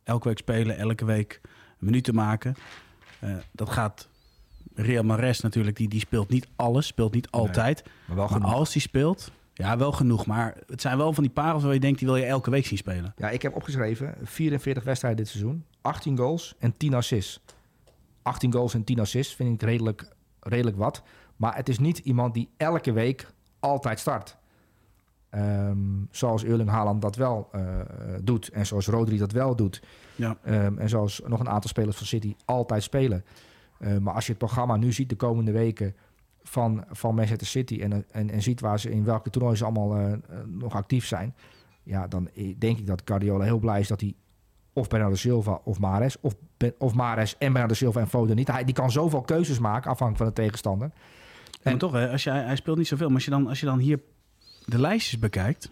Speaker 2: elke week spelen, elke week minuten maken. Uh, dat gaat Real Mares natuurlijk, die, die speelt niet alles, speelt niet altijd.
Speaker 4: Nee, maar, wel
Speaker 2: maar als die speelt, ja, wel genoeg. Maar het zijn wel van die parels waar je denkt, die wil je elke week zien spelen.
Speaker 4: Ja, ik heb opgeschreven 44 wedstrijden dit seizoen. 18 goals en 10 assists. 18 goals en 10 assists vind ik redelijk, redelijk wat. Maar het is niet iemand die elke week altijd start. Um, zoals Erling Haaland dat wel uh, doet. En zoals Rodri dat wel doet.
Speaker 2: Ja.
Speaker 4: Um, en zoals nog een aantal spelers van City altijd spelen. Uh, maar als je het programma nu ziet de komende weken van, van Manchester City en, en, en ziet waar ze in welke toernooien ze allemaal uh, nog actief zijn, ja, dan denk ik dat Guardiola heel blij is dat hij of Bernardo Silva of Mares, of, of Mares en Bernardo Silva en Foden niet. Hij, die kan zoveel keuzes maken afhankelijk van de tegenstander.
Speaker 2: En, toch, hè, als je, hij speelt niet zoveel, maar als je dan, als je dan hier de lijstjes bekijkt,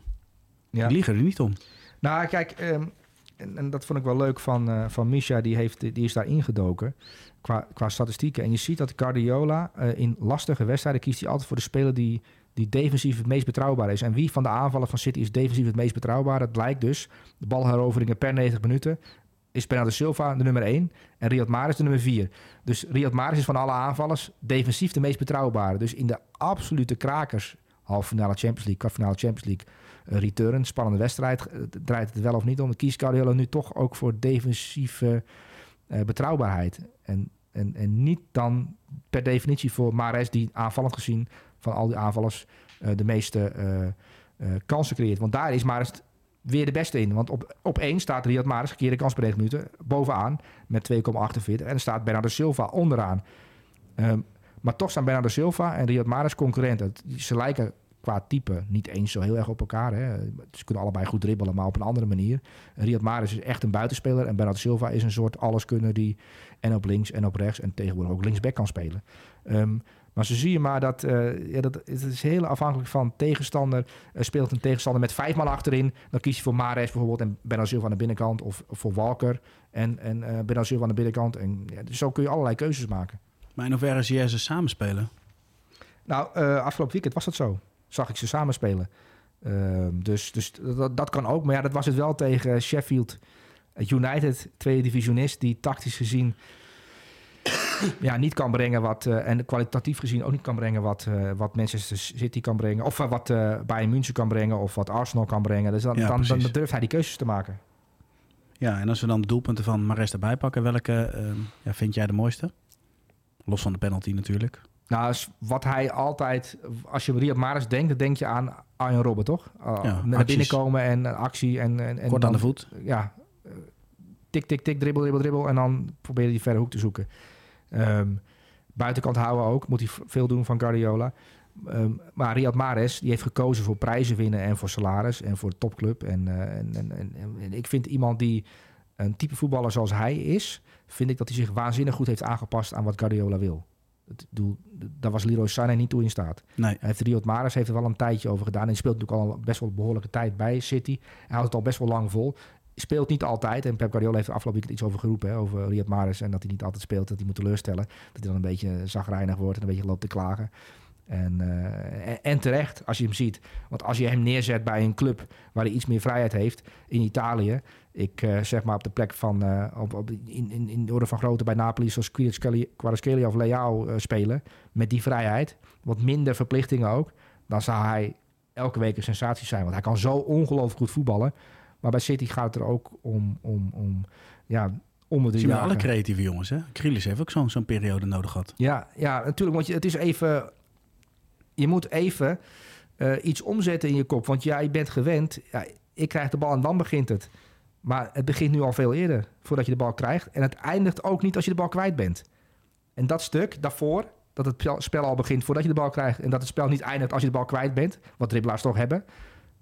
Speaker 2: ja. die liggen er niet om.
Speaker 4: Nou, kijk, um, en, en, dat vond ik wel leuk van, uh, van Misha, die, heeft, die is daar ingedoken qua, qua statistieken. En je ziet dat Guardiola uh, in lastige wedstrijden kiest hij altijd voor de speler die, die defensief het meest betrouwbaar is. En wie van de aanvallen van City is defensief het meest betrouwbaar? Dat blijkt dus, de balheroveringen per 90 minuten, is Bernardo Silva de nummer 1 en Riyad Mahrez de nummer 4. Dus Riyad Mahrez is van alle aanvallers defensief de meest betrouwbare. Dus in de absolute krakers, halve finale Champions League, kwartfinale Champions League, return, spannende wedstrijd, uh, draait het wel of niet om. Kiest Guardiola nu toch ook voor defensieve uh, betrouwbaarheid. En, en, en niet dan per definitie voor Mares, die aanvallend gezien van al die aanvallers uh, de meeste kansen creëert. Want daar is Mares weer de beste in. Want op, op één staat Riyad Mahrez, gekeerde kans per 9 minuten, bovenaan met 2,48. En er staat Bernardo Silva onderaan. Um, maar toch staan Bernardo Silva en Riyad Mahrez concurrenten. Ze lijken qua type niet eens zo heel erg op elkaar. Hè. Ze kunnen allebei goed dribbelen, maar op een andere manier. Riyad Mahrez is echt een buitenspeler en Bernardo Silva is een soort alleskunner die en op links en op rechts en tegenwoordig ook linksback kan spelen. Ehm, maar zo zie je maar dat, uh, ja, dat het is heel afhankelijk van tegenstander. Uh, speelt een tegenstander met vijf man achterin, dan kies je voor Mares bijvoorbeeld en Bernardo Silva aan de binnenkant. Of, voor Walker en, en uh, Bernardo Silva aan de binnenkant. En, ja, dus zo kun je allerlei keuzes maken.
Speaker 2: Maar in hoeverre zie jij ze samenspelen?
Speaker 4: Nou, afgelopen weekend was dat zo. Zag ik ze samenspelen. Ehm, dus dus dat, dat kan ook. Maar ja, dat was het wel tegen Sheffield United, tweede divisionist, die tactisch gezien ja, niet kan brengen wat, uh, en kwalitatief gezien ook niet kan brengen wat, uh, wat Manchester City kan brengen. Of uh, wat Bayern München kan brengen of wat Arsenal kan brengen. Dus dan, ja, dan, dan, durft hij die keuzes te maken.
Speaker 2: Ja, en als we dan de doelpunten van Mares erbij pakken, welke ja, vind jij de mooiste? Los van de penalty natuurlijk.
Speaker 4: Nou, wat hij altijd, als je Riyad Mahrez denkt, dan denk je aan Arjen Robben, toch? Ja, naar binnenkomen en actie en, en, en
Speaker 2: kort
Speaker 4: dan,
Speaker 2: aan de voet.
Speaker 4: Ja, tik, tik, tik, dribbel, dribbel, dribbel en dan probeer je die verre hoek te zoeken. Um, buitenkant houden ook, moet hij veel doen van Guardiola. Um, maar Riyad Mahrez die heeft gekozen voor prijzen winnen en voor salaris en voor de topclub. En, uh, en, en, en, en, ik vind iemand die een type voetballer zoals hij is, vind ik dat hij zich waanzinnig goed heeft aangepast aan wat Guardiola wil. Het doel, daar was Leroy Sané niet toe in staat.
Speaker 2: Nee.
Speaker 4: Hij heeft Riyad Mahrez heeft er wel een tijdje over gedaan. En speelt natuurlijk al best wel behoorlijke tijd bij City. Hij houdt het al best wel lang vol speelt niet altijd. En Pep Guardiola heeft er afgelopen weekend iets over geroepen. Hè, over Riyad Mahrez. En dat hij niet altijd speelt. Dat hij moet teleurstellen. Dat hij dan een beetje zagrijnig wordt. En een beetje loopt te klagen. En, uh, en, terecht, als je hem ziet. Want als je hem neerzet bij een club waar hij iets meer vrijheid heeft. In Italië. Ik uh, zeg maar op de plek van... Uh, op, op, in, in, in de orde van grootte bij Napoli. Zoals Kvaratskhelia of Leao spelen. Met die vrijheid. Wat minder verplichtingen ook. Dan zou hij elke week een sensatie zijn. Want hij kan zo ongelooflijk goed voetballen. Maar bij City gaat het er ook om, om, om ja, om het
Speaker 2: alle creatieve jongens, hè? Krilis heeft ook zo'n zo'n periode nodig gehad.
Speaker 4: Ja, ja, natuurlijk. Want je, het is even... Je moet even iets omzetten in je kop. Want jij bent gewend... Ja, ik krijg de bal en dan begint het. Maar het begint nu al veel eerder voordat je de bal krijgt. En het eindigt ook niet als je de bal kwijt bent. En dat stuk daarvoor, dat het spel al begint voordat je de bal krijgt... en dat het spel niet eindigt als je de bal kwijt bent... wat dribbelaars toch hebben...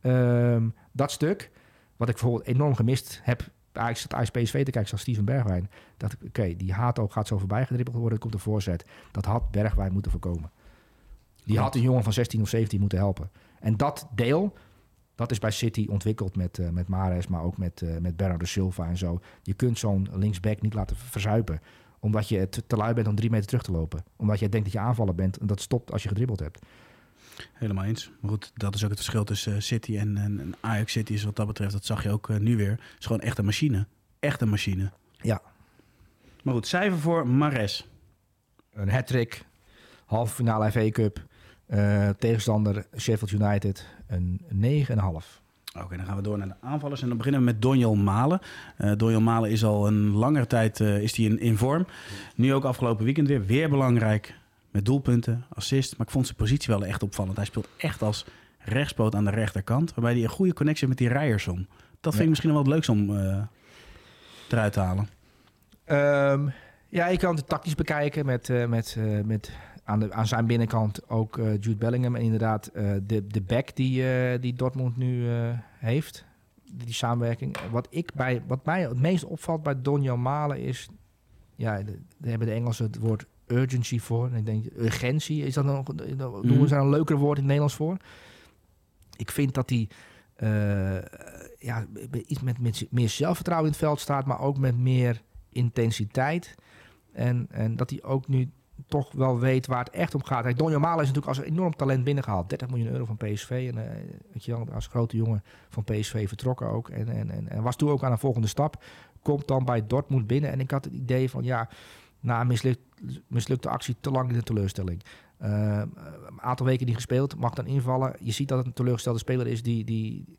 Speaker 4: Um, dat stuk, wat ik bijvoorbeeld enorm gemist heb bij zat PSV te kijken, zoals Steven Bergwijn. Dat oké, die haat ook gaat zo voorbij gedribbeld worden, komt de voorzet. Dat had Bergwijn moeten voorkomen. Die had een jongen van 16 of 17 moeten helpen. En dat deel, dat is bij City ontwikkeld met, uh, met Mares, maar ook met, uh, met Bernardo Silva en zo. Je kunt zo'n linksback niet laten verzuipen. Omdat je te, te lui bent om drie meter terug te lopen. Omdat je denkt dat je aanvaller bent en dat stopt als je gedribbeld hebt.
Speaker 2: Helemaal eens. Maar goed, dat is ook het verschil tussen eh, City en, en, Ajax City. Is wat dat betreft, dat zag je ook uh, nu weer. Het is gewoon echt een machine. Echt een machine.
Speaker 4: Ja.
Speaker 2: Maar goed, cijfer voor Mares.
Speaker 4: Een hat-trick. Halve finale FA Cup. Uh, tegenstander Sheffield United. Een 9,5.
Speaker 2: Oké, dan gaan we door naar de aanvallers. En dan beginnen we met Donjel Malen. Uh, Donjel Malen is al een langere tijd uh, is die in, in vorm. Nu ook afgelopen weekend weer. Weer belangrijk. Met doelpunten, assist. Maar ik vond zijn positie wel echt opvallend. Hij speelt echt als rechtspoot aan de rechterkant. Waarbij hij een goede connectie met die Rijerson. Dat vind ik misschien wel het leukste om uh, eruit te halen.
Speaker 4: Um, ja, je kan het tactisch bekijken met, uh, met, uh, met aan, de, aan zijn binnenkant ook Jude Bellingham. En inderdaad de, de back die, die Dortmund nu heeft. Die samenwerking. Wat, ik bij, wat mij het meest opvalt bij Donjo Malen is... Ja, de, hebben de Engelsen het woord urgency voor. En ik denk, urgentie, is dat nog, noemen we daar een leuker woord in het Nederlands voor? Ik vind dat hij ja, iets met, met meer zelfvertrouwen in het veld staat, maar ook met meer intensiteit. En, en dat hij ook nu toch wel weet waar het echt om gaat. Kijk, Donjo Malen is natuurlijk als enorm talent binnengehaald. 30 miljoen euro van PSV. En uh, weet je, als grote jongen van PSV vertrokken ook. En, en, en, en was toen ook aan een volgende stap. Komt dan bij Dortmund binnen. En ik had het idee van ja na een mislukt, mislukte actie te lang in de teleurstelling. Uh, een aantal weken niet gespeeld, mag dan invallen. Je ziet dat het een teleurgestelde speler is die. die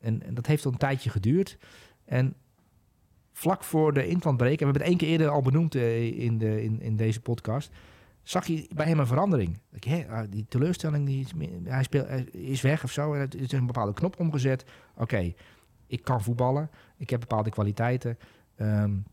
Speaker 4: en, en dat heeft al een tijdje geduurd. En vlak voor de inlandbreek, en we hebben het één keer eerder al benoemd uh, in, de, in, in deze podcast, zag je bij hem een verandering. Ah, die teleurstelling, die hij, speelt, hij is weg of zo. Het is een bepaalde knop omgezet. Oké, ik kan voetballen, ik heb bepaalde kwaliteiten. Um,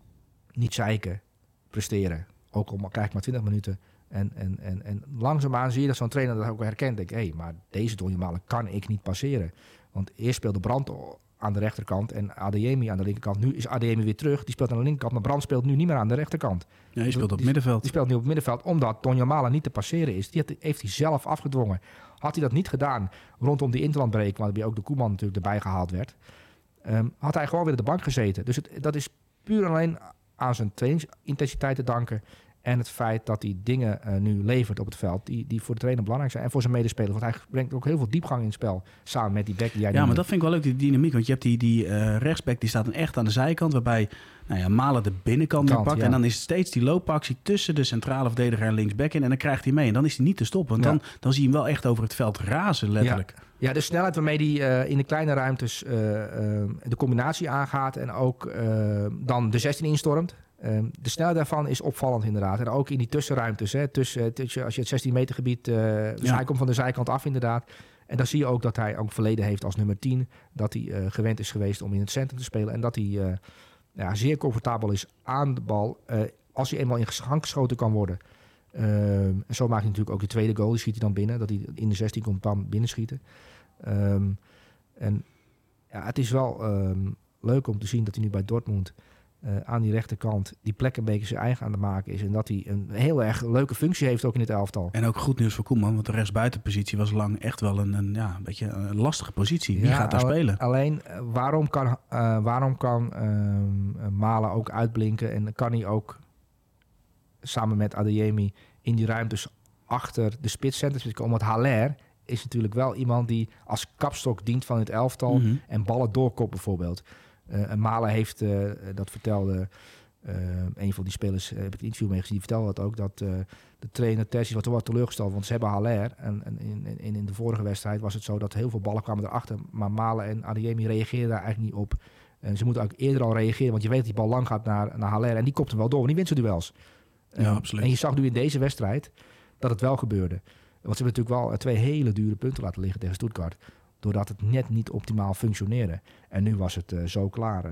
Speaker 4: niet zeiken, presteren. Ook al krijg ik maar 20 minuten. En, en, en, en langzaamaan zie je dat zo'n trainer dat ook herkent. Denk, hé, hey, maar deze Donny Malen kan ik niet passeren. Want eerst speelde Brand aan de rechterkant en Adeyemi aan de linkerkant. Nu is Adeyemi weer terug. Die speelt aan de linkerkant, maar Brand speelt nu niet meer aan de rechterkant.
Speaker 2: Ja, die speelt op het middenveld.
Speaker 4: Die speelt nu op het middenveld, omdat Donny Malen niet te passeren is. Die heeft hij zelf afgedwongen. Had hij dat niet gedaan rondom die interlandbreek, waarbij ook de Koeman natuurlijk erbij gehaald werd, ehm, had hij gewoon weer op de bank gezeten. Dus het, dat is puur en alleen aan zijn trainingsintensiteit te danken. En het feit dat hij dingen eh, nu levert op het veld die, die voor de trainer belangrijk zijn. En voor zijn medespelers. Want hij brengt ook heel veel diepgang in het spel. Samen met die back die jij
Speaker 2: Ja, maar dat vind ik wel leuk, die dynamiek. Want je hebt die, die eh, rechtsback, die staat dan echt aan de zijkant. Waarbij nou ja, Malen de binnenkant
Speaker 4: Kant,
Speaker 2: pakt.
Speaker 4: ja.
Speaker 2: En dan is het steeds die loopactie tussen de centrale verdediger en linksback in. En dan krijgt hij mee. En dan is hij niet te stoppen. Want
Speaker 4: Ja.
Speaker 2: dan, dan zie je hem wel echt over het veld razen, letterlijk.
Speaker 4: Ja, de snelheid waarmee hij in de kleine ruimtes eh, eh, de combinatie aangaat en ook eh, dan de 16 instormt. Eh, de snelheid daarvan is opvallend inderdaad. En ook in die tussenruimtes. Hè, tussen, tussen, als je het 16 meter gebied... eh, dus
Speaker 2: Ja.
Speaker 4: hij komt van de zijkant af inderdaad. En dan zie je ook dat hij ook verleden heeft als nummer 10. Dat hij eh, gewend is geweest om in het centrum te spelen. En dat hij eh, ja, zeer comfortabel is aan de bal. eh, als hij eenmaal in gang geschoten kan worden. Ehm, en zo maakt hij natuurlijk ook de tweede goal. Die schiet hij dan binnen. Dat hij in de 16 komt bam, binnenschieten. Ehm, en ja, het is wel ehm, leuk om te zien dat hij nu bij Dortmund eh, aan die rechterkant die plek een beetje zijn eigen aan het maken is. En dat hij een heel erg leuke functie heeft ook in het elftal.
Speaker 2: En ook goed nieuws voor Koeman. Want de rechtsbuitenpositie was lang echt wel een, een, ja, een beetje een lastige positie. Wie
Speaker 4: Ja,
Speaker 2: gaat daar spelen?
Speaker 4: Alleen, eh, waarom kan, eh, waarom kan ehm, eh, Malen ook uitblinken en kan hij ook samen met Adeyemi in die ruimtes achter de spitscenters komen? Want Haller is natuurlijk wel iemand die als kapstok dient van het elftal
Speaker 2: Mhm.
Speaker 4: en ballen doorkop bijvoorbeeld. Eh, en Malen heeft, eh, dat vertelde eh, een van die spelers, eh, heb ik een interview mee gezien, die vertelde dat ook, dat eh, de trainer Tessie was toch wel teleurgesteld, want ze hebben Haller. En, en in, in, in de vorige wedstrijd was het zo dat heel veel ballen kwamen erachter, maar Malen en Adeyemi reageerden daar eigenlijk niet op. En ze moeten ook eerder al reageren, want je weet dat die bal lang gaat naar, naar Haller en die kopt hem wel door, want die wint zijn duels.
Speaker 2: Ja,
Speaker 4: Eh,
Speaker 2: absoluut.
Speaker 4: En je zag nu in deze wedstrijd dat het wel gebeurde. Want ze hebben natuurlijk wel eh, twee hele dure punten laten liggen tegen Stuttgart. Doordat het net niet optimaal functioneerde. En nu was het eh, zo klaar. eh.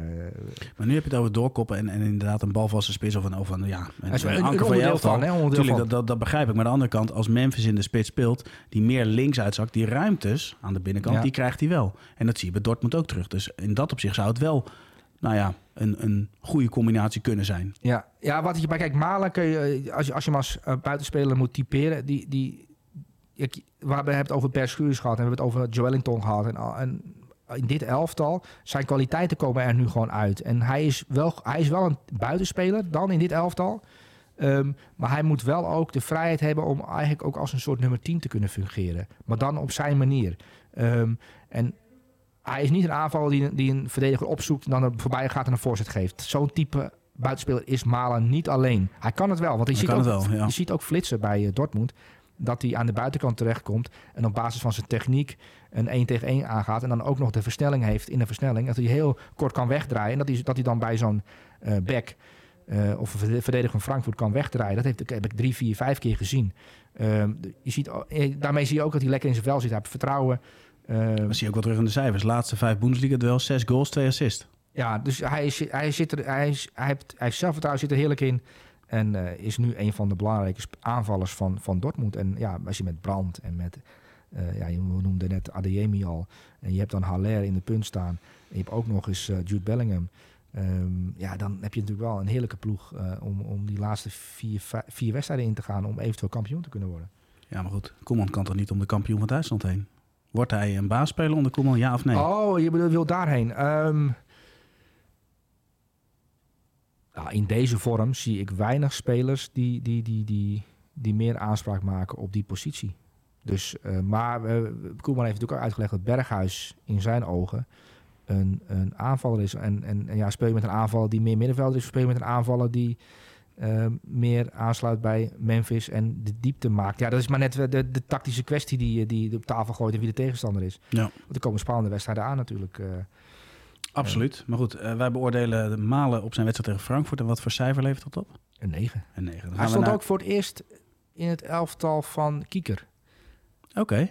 Speaker 2: Maar nu heb je het over doorkoppen en, en inderdaad een balvaste spits of een, of een, ja, een, een anker van je elftal.
Speaker 4: van, hè, onderdeel
Speaker 2: Tuurlijk,
Speaker 4: van.
Speaker 2: dat, dat, dat begrijp ik. Maar aan de andere kant, als Memphis in de spits speelt, die meer links uitzakt, die ruimtes aan de binnenkant,
Speaker 4: Ja.
Speaker 2: die krijgt hij wel. En dat zie je bij Dortmund ook terug. Dus in dat opzicht zou het wel, nou ja, een, een goede combinatie kunnen zijn.
Speaker 4: Ja, ja wat je bij kijkt, Malen kun je, eh, als je, als je hem als buitenspeler moet typeren, die, die, ik, we hebben het over Per Schuurs gehad en we hebben het over Joelinton gehad. En, in dit elftal, zijn kwaliteiten komen er nu gewoon uit. En hij is wel, hij is wel een buitenspeler dan in dit elftal. Ehm, maar hij moet wel ook de vrijheid hebben om eigenlijk ook als een soort nummer 10 te kunnen fungeren. Maar dan op zijn manier. Ehm, en hij is niet een aanvaller die, die een verdediger opzoekt en dan er voorbij gaat en een voorzet geeft. Zo'n type buitenspeler is Malen niet alleen. Hij kan het wel, want je,
Speaker 2: Hij
Speaker 4: ziet ook,
Speaker 2: het wel, ja.
Speaker 4: je ziet ook flitsen bij eh, Dortmund. Dat hij aan de buitenkant terechtkomt en op basis van zijn techniek een 1 tegen 1 aangaat. En dan ook nog de versnelling heeft in de versnelling. Dat hij heel kort kan wegdraaien. En dat hij, dat hij dan bij zo'n eh back eh, of een verdediger van Frankfurt kan wegdraaien. Dat heeft, heb ik drie, vier, vijf keer gezien. Ehm, je ziet, eh, daarmee zie je ook dat hij lekker in zijn vel zit. Hij heeft vertrouwen. Ehm,
Speaker 2: Dat zie je ook wel terug in de cijfers. Laatste vijf Bundesliga wel zes goals, twee assists.
Speaker 4: Ja, dus hij, is, hij, zit er, hij, is, hij, heeft, hij heeft zelfvertrouwen zit er heerlijk in. En eh, is nu een van de belangrijke aanvallers van, van Dortmund. En ja, als je met Brandt en met, eh, ja, je noemde net Adeyemi al. En je hebt dan Haller in de punt staan. En je hebt ook nog eens eh, Jude Bellingham. Ehm, ja, dan heb je natuurlijk wel een heerlijke ploeg om, om die laatste vier, vier wedstrijden in te gaan. Om eventueel kampioen te kunnen worden.
Speaker 2: Ja, maar goed. Koeman kan toch niet om de kampioen van Duitsland heen? Wordt hij een baasspeler onder Koeman, ja of nee?
Speaker 4: Oh, je bedoelt, wil daarheen. Ehm, nou, in deze vorm zie ik weinig spelers die, die, die, die, die meer aanspraak maken op die positie. Dus, eh, maar eh, Koeman heeft natuurlijk ook uitgelegd dat Berghuis in zijn ogen een, een aanvaller is. En, en, en ja, speel je met een aanvaller die meer middenvelder is, of speel je met een aanvaller die eh, meer aansluit bij Memphis en de diepte maakt. Ja, dat is maar net de, de, de tactische kwestie die, die op tafel gooit en wie de tegenstander is.
Speaker 2: Ja.
Speaker 4: Want er komen spannende wedstrijden aan natuurlijk.
Speaker 2: Absoluut. Maar goed, eh, wij beoordelen de Malen op zijn wedstrijd tegen Frankfurt. En wat voor cijfer levert dat op?
Speaker 4: een 9.
Speaker 2: Een 9. Dan gaan
Speaker 4: Hij stond
Speaker 2: naar-
Speaker 4: ook voor het eerst in het elftal van Kieker.
Speaker 2: Oké,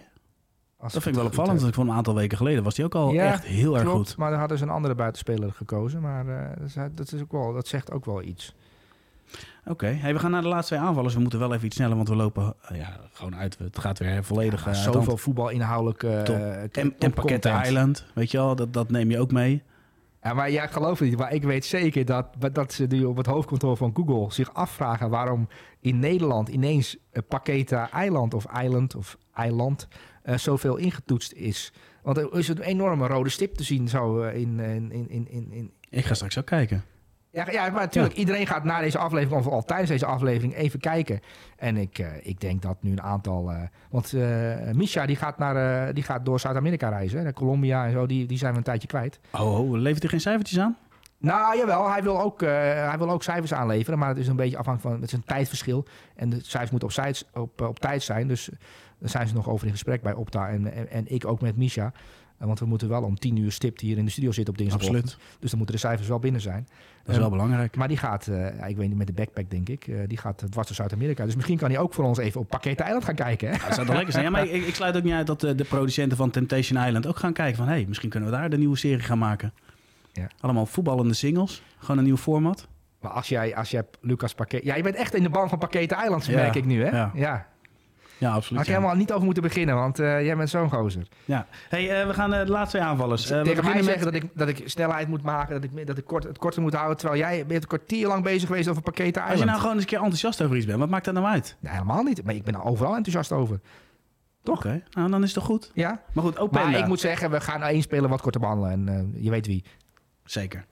Speaker 2: dat vind ik wel opvallend. Want ik vond een aantal weken geleden was hij ook al
Speaker 4: Ja,
Speaker 2: echt heel erg goed.
Speaker 4: maar dan hadden ze een andere buitenspeler gekozen. Maar eh, dat, is, dat, is ook wel, dat zegt ook wel iets.
Speaker 2: Oké, hey, we gaan naar de laatste twee aanvallers. We moeten wel even iets sneller, want we lopen eh, ja, gewoon uit. Het gaat weer volledig
Speaker 4: Ja, zoveel voetbal inhoudelijk. eh, eh,
Speaker 2: En, pakketten. Island, weet je wel, dat, dat neem je ook mee.
Speaker 4: Ja, maar jij gelooft het niet. Maar ik weet zeker dat, dat ze nu op het hoofdkantoor van Google zich afvragen waarom in Nederland ineens uh, Paketa Eiland of Island of Eiland uh, zoveel ingetoetst is. Want er is een enorme rode stip te zien zo uh, in, in, in, in, in...
Speaker 2: Ik ga straks ook kijken.
Speaker 4: Ja, ja maar natuurlijk. Ja. Iedereen gaat na deze aflevering, of al tijdens deze aflevering, even kijken. En ik, uh, ik denk dat nu een aantal... Uh, want uh, Misha, die gaat, naar, die gaat door Zuid-Amerika reizen. Naar Colombia en zo, die, die zijn we een tijdje kwijt.
Speaker 2: Oh, oh levert hij geen cijfertjes aan?
Speaker 4: Nou, jawel. Hij wil, ook, hij wil ook cijfers aanleveren. Maar het is een beetje afhankelijk van... Het is een tijdverschil. En de cijfers moeten op, tijd, op, op tijd zijn. Dus daar zijn ze nog over in gesprek bij Opta. En, en, en ik ook met Misha. Want we moeten wel om tien uur stipt hier in de studio zitten op dinsdag.
Speaker 2: Absoluut.
Speaker 4: Dus dan moeten de cijfers wel binnen zijn.
Speaker 2: Dat is wel um, belangrijk.
Speaker 4: Maar die gaat, uh, ik weet niet, met de backpack denk ik, uh, die gaat dwars door Zuid-Amerika. Dus misschien kan hij ook voor ons even op Pakket Eiland gaan kijken. Hè?
Speaker 2: Ja, dat zou toch lekker zijn. Ja, maar ik, ik, sluit ook niet uit dat de, de producenten van Temptation Island ook gaan kijken van... hé, hey, misschien kunnen we daar de nieuwe serie gaan maken. Ja. Allemaal voetballende singles. Gewoon een nieuw format.
Speaker 4: Maar als jij, als jij Lucas Pakket... Ja, je bent echt in de band van Pakket Eiland, merk ik nu, hè?
Speaker 2: Ja.
Speaker 4: Ja.
Speaker 2: Absoluut.
Speaker 4: Had je
Speaker 2: ja.
Speaker 4: helemaal niet over moeten beginnen, want uh, jij bent zo'n gozer.
Speaker 2: Ja. Hey, uh, we gaan uh, de laatste twee aanvallers.
Speaker 4: Uh, Tegen mij zeggen dat, ik, dat ik snelheid moet maken, dat ik, dat ik kort, het korter moet houden. Terwijl jij bent een kwartier lang bezig geweest over pakketten
Speaker 2: Als je nou gewoon eens een keer enthousiast over iets bent, wat maakt dat nou uit?
Speaker 4: Nee, helemaal niet. Maar ik ben er overal enthousiast over. Toch?
Speaker 2: Oké, okay. nou dan is het toch goed?
Speaker 4: Ja.
Speaker 2: Maar goed, Openda.
Speaker 4: Maar ik moet zeggen, we gaan één speler wat korter behandelen. En je weet wie.
Speaker 2: Zeker.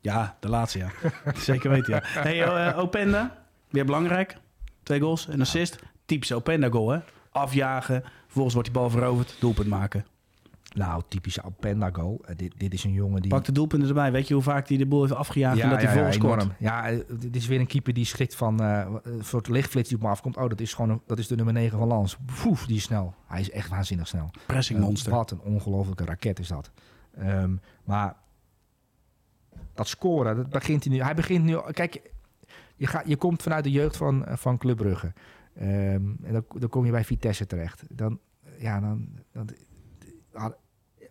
Speaker 2: Ja, de laatste ja. Zeker weten ja. Hey, Openda, weer belangrijk. Twee goals, een assist. Typische Openda goal hè? afjagen. Vervolgens wordt die bal veroverd, doelpunt maken.
Speaker 4: Nou, typische Alpenda goal. Uh, dit, dit is een jongen die...
Speaker 2: Pak de doelpunten erbij. Weet je hoe vaak hij de boel heeft afgejaagd ja, en dat hij
Speaker 4: ja,
Speaker 2: vol scoort?
Speaker 4: enorm. Ja, uh, dit is weer een keeper die schrikt van uh, een soort lichtflits die op me afkomt. Oh, dat is gewoon een, dat is de nummer 9 van Lans. Poef, die is snel. Hij is echt waanzinnig snel.
Speaker 2: Pressing monster.
Speaker 4: wat een ongelofelijke raket is dat. Um, maar dat scoren, dat begint hij nu. Hij begint nu... Kijk, je, gaat, je komt vanuit de jeugd van, van Club Brugge. Um, en dan, dan, kom je bij Vitesse terecht. Dan, ja, dan, dan,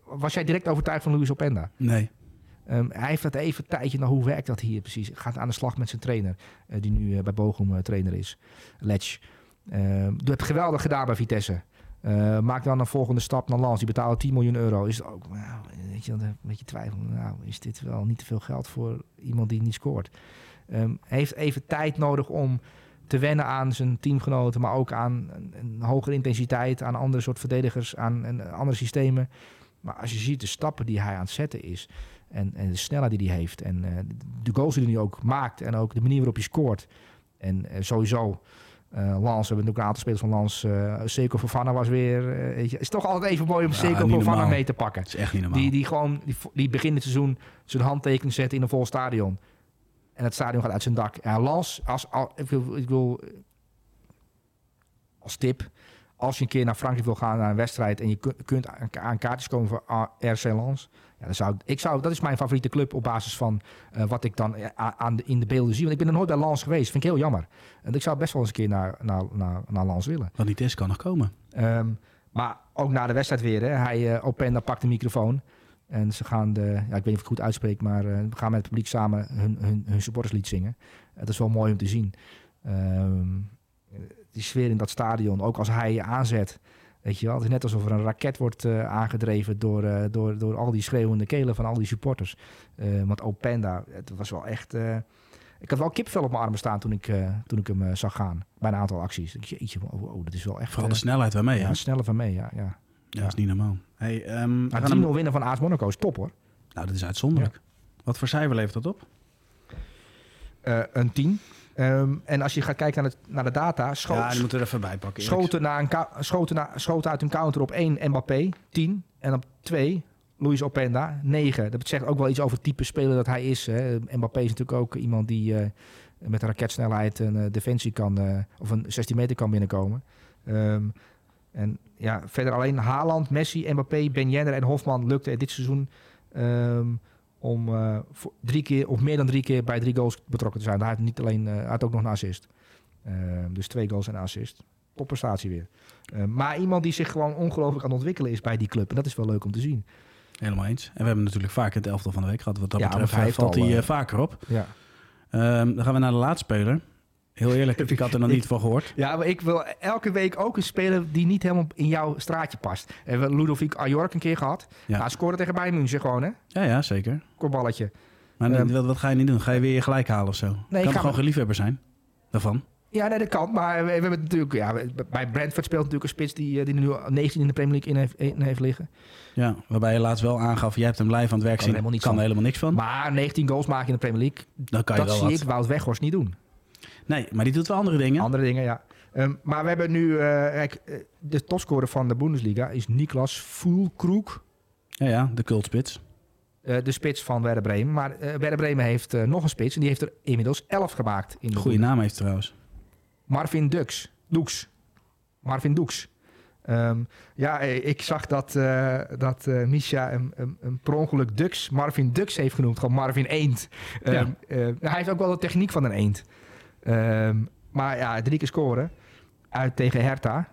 Speaker 4: was jij direct overtuigd van Luis Openda?
Speaker 2: Nee.
Speaker 4: Um, hij heeft dat even een tijdje, nou hoe werkt dat hier precies? Gaat aan de slag met zijn trainer, uh, die nu uh, bij Bochum uh, trainer is, Letch. Um, doe het geweldig gedaan bij Vitesse. Maak dan een volgende stap naar Lans. Die betalen 10 miljoen euro. Is het ook, nou, weet je, een beetje twijfel. Nou, is dit wel niet te veel geld voor iemand die niet scoort? Um, heeft even tijd nodig om te wennen aan zijn teamgenoten, maar ook aan een, een hogere intensiteit, aan andere soort verdedigers, aan en, andere systemen. Maar als je ziet de stappen die hij aan het zetten is en, en de snelheid die hij heeft en uh, de goals die hij nu ook maakt en ook de manier waarop hij scoort. En uh, sowieso, uh, Lans, we hebben natuurlijk een aantal spelers van Lans. Uh, Seco Fofana was weer, weet je, het is toch altijd even mooi om ja, Seco Fofana mee te pakken.
Speaker 2: Dat is echt niet normaal.
Speaker 4: Die, die gewoon, die, die begin het seizoen zijn handtekening zetten in een vol stadion. En het stadion gaat uit zijn dak. Ja, Lans, als, als, ik, wil, ik wil als tip, als je een keer naar Frankrijk wil gaan naar een wedstrijd en je kunt, aan, kaartjes komen voor RC Lens, ja, dan zou ik, ik zou, dat is mijn favoriete club op basis van uh, wat ik dan aan de, in de beelden zie. Want ik ben er nooit bij Lens geweest, vind ik heel jammer. En ik zou best wel eens een keer naar, naar, naar, naar Lens willen.
Speaker 2: Wat niet is, kan nog komen.
Speaker 4: Um, maar ook na de wedstrijd weer. Hè. Hij, uh, Openda pakt de microfoon. En ze gaan de, ja, ik weet niet of ik het goed uitspreek, maar uh, we gaan met het publiek samen hun, hun, hun supporterslied zingen. Dat is wel mooi om te zien. Um, die sfeer in dat stadion, ook als hij je aanzet. Weet je wel, het is net alsof er een raket wordt uh, aangedreven door, uh, door, door al die schreeuwende kelen van al die supporters. Uh, want Openda, het was wel echt... ik had wel kipvel op mijn armen staan toen ik, toen ik hem zag gaan. Bij een aantal acties. Ik jeetje, oh, oh, dat is wel echt...
Speaker 2: Vooral de snelheid waarmee,
Speaker 4: ja.
Speaker 2: hè?
Speaker 4: snelle van mee, ja. ja.
Speaker 2: Ja, dat is niet normaal. Hey, um,
Speaker 4: nou, 10-0 hem... winnen van AS Monaco is top hoor.
Speaker 2: Nou, dat is uitzonderlijk. Ja. Wat voor cijfer levert dat op?
Speaker 4: Uh, een 10. Um, en als je gaat kijken naar, het, naar de data... Scho
Speaker 2: ja, die moeten we er even bij pakken.
Speaker 4: Schoten, na een schoten, na, schoten uit een counter op 1 Mbappé, 10. En op 2 Luis Openda, 9. Dat zegt ook wel iets over het type speler dat hij is. Hè. Mbappé is natuurlijk ook iemand die uh, met een raketsnelheid een uh, defensie kan... Uh, of een 16 meter kan binnenkomen. Um, En ja, verder alleen Haaland, Messi, Mbappé, Ben Jenner en Hofman lukte het dit seizoen um, om uh, drie keer of meer dan drie keer bij drie goals betrokken te zijn. Hij had niet alleen, uh, had ook nog een assist. Uh, dus twee goals en een assist. Topprestatie weer. Uh, maar iemand die zich gewoon ongelooflijk aan het ontwikkelen is bij die club. En dat is wel leuk om te zien.
Speaker 2: Helemaal eens. En we hebben natuurlijk vaak het elftal van de week gehad. Wat dat
Speaker 4: ja,
Speaker 2: betreft
Speaker 4: hij
Speaker 2: valt
Speaker 4: al,
Speaker 2: hij vaker op.
Speaker 4: Ja.
Speaker 2: Ehm, dan gaan we naar de laatste speler. Heel eerlijk, ik had er nog niet van gehoord.
Speaker 4: Ja, maar ik wil elke week ook een speler die niet helemaal in jouw straatje past. We hebben Ludovic Ajork een keer gehad.
Speaker 2: Ja.
Speaker 4: Hij scoorde tegen Bayern München gewoon, hè?
Speaker 2: Ja, ja, zeker.
Speaker 4: Kopballetje.
Speaker 2: Maar
Speaker 4: Ehm,
Speaker 2: wat, wat ga je niet doen? Ga je weer je gelijk halen of zo?
Speaker 4: ik
Speaker 2: kan
Speaker 4: ga
Speaker 2: gewoon geen liefhebber zijn? Daarvan?
Speaker 4: Ja, nee, dat kan. Maar we, hebben het natuurlijk... Ja, bij Brentford speelt natuurlijk een spits die, eh, die nu 19 in de Premier League in heeft, in heeft liggen.
Speaker 2: Ja, waarbij je laatst wel aangaf, jij hebt hem live aan het werk
Speaker 4: Kan
Speaker 2: zien.
Speaker 4: er helemaal
Speaker 2: kan er helemaal niks van.
Speaker 4: Maar 19 goals maken in de Premier League,
Speaker 2: dan kan je
Speaker 4: dat
Speaker 2: wel
Speaker 4: zie
Speaker 2: wat.
Speaker 4: ik Wout Weghorst niet doen.
Speaker 2: Nee, maar die doet wel andere dingen.
Speaker 4: Andere dingen, ja. Ehm, maar we hebben nu... eh, kijk, eh, de topscorer van de Bundesliga is Niklas Füllkrug.
Speaker 2: Ja, ja, de cultspits.
Speaker 4: eh, de spits van Werder Bremen. Maar eh Werder Bremen heeft nog een spits. En die heeft er inmiddels 11 gemaakt. In de
Speaker 2: Goede naam heeft trouwens.
Speaker 4: Marvin Dux. Doeks. Marvin Doeks. Ehm, ja, ik zag dat, eh dat eh Misha een, een, een per ongeluk Dux Marvin Dux heeft genoemd. Gewoon Marvin Eend. Ehm,
Speaker 2: Ja.
Speaker 4: eh, hij heeft ook wel de techniek van een eend. Ehm, maar ja, drie keer scoren. Uit tegen Hertha.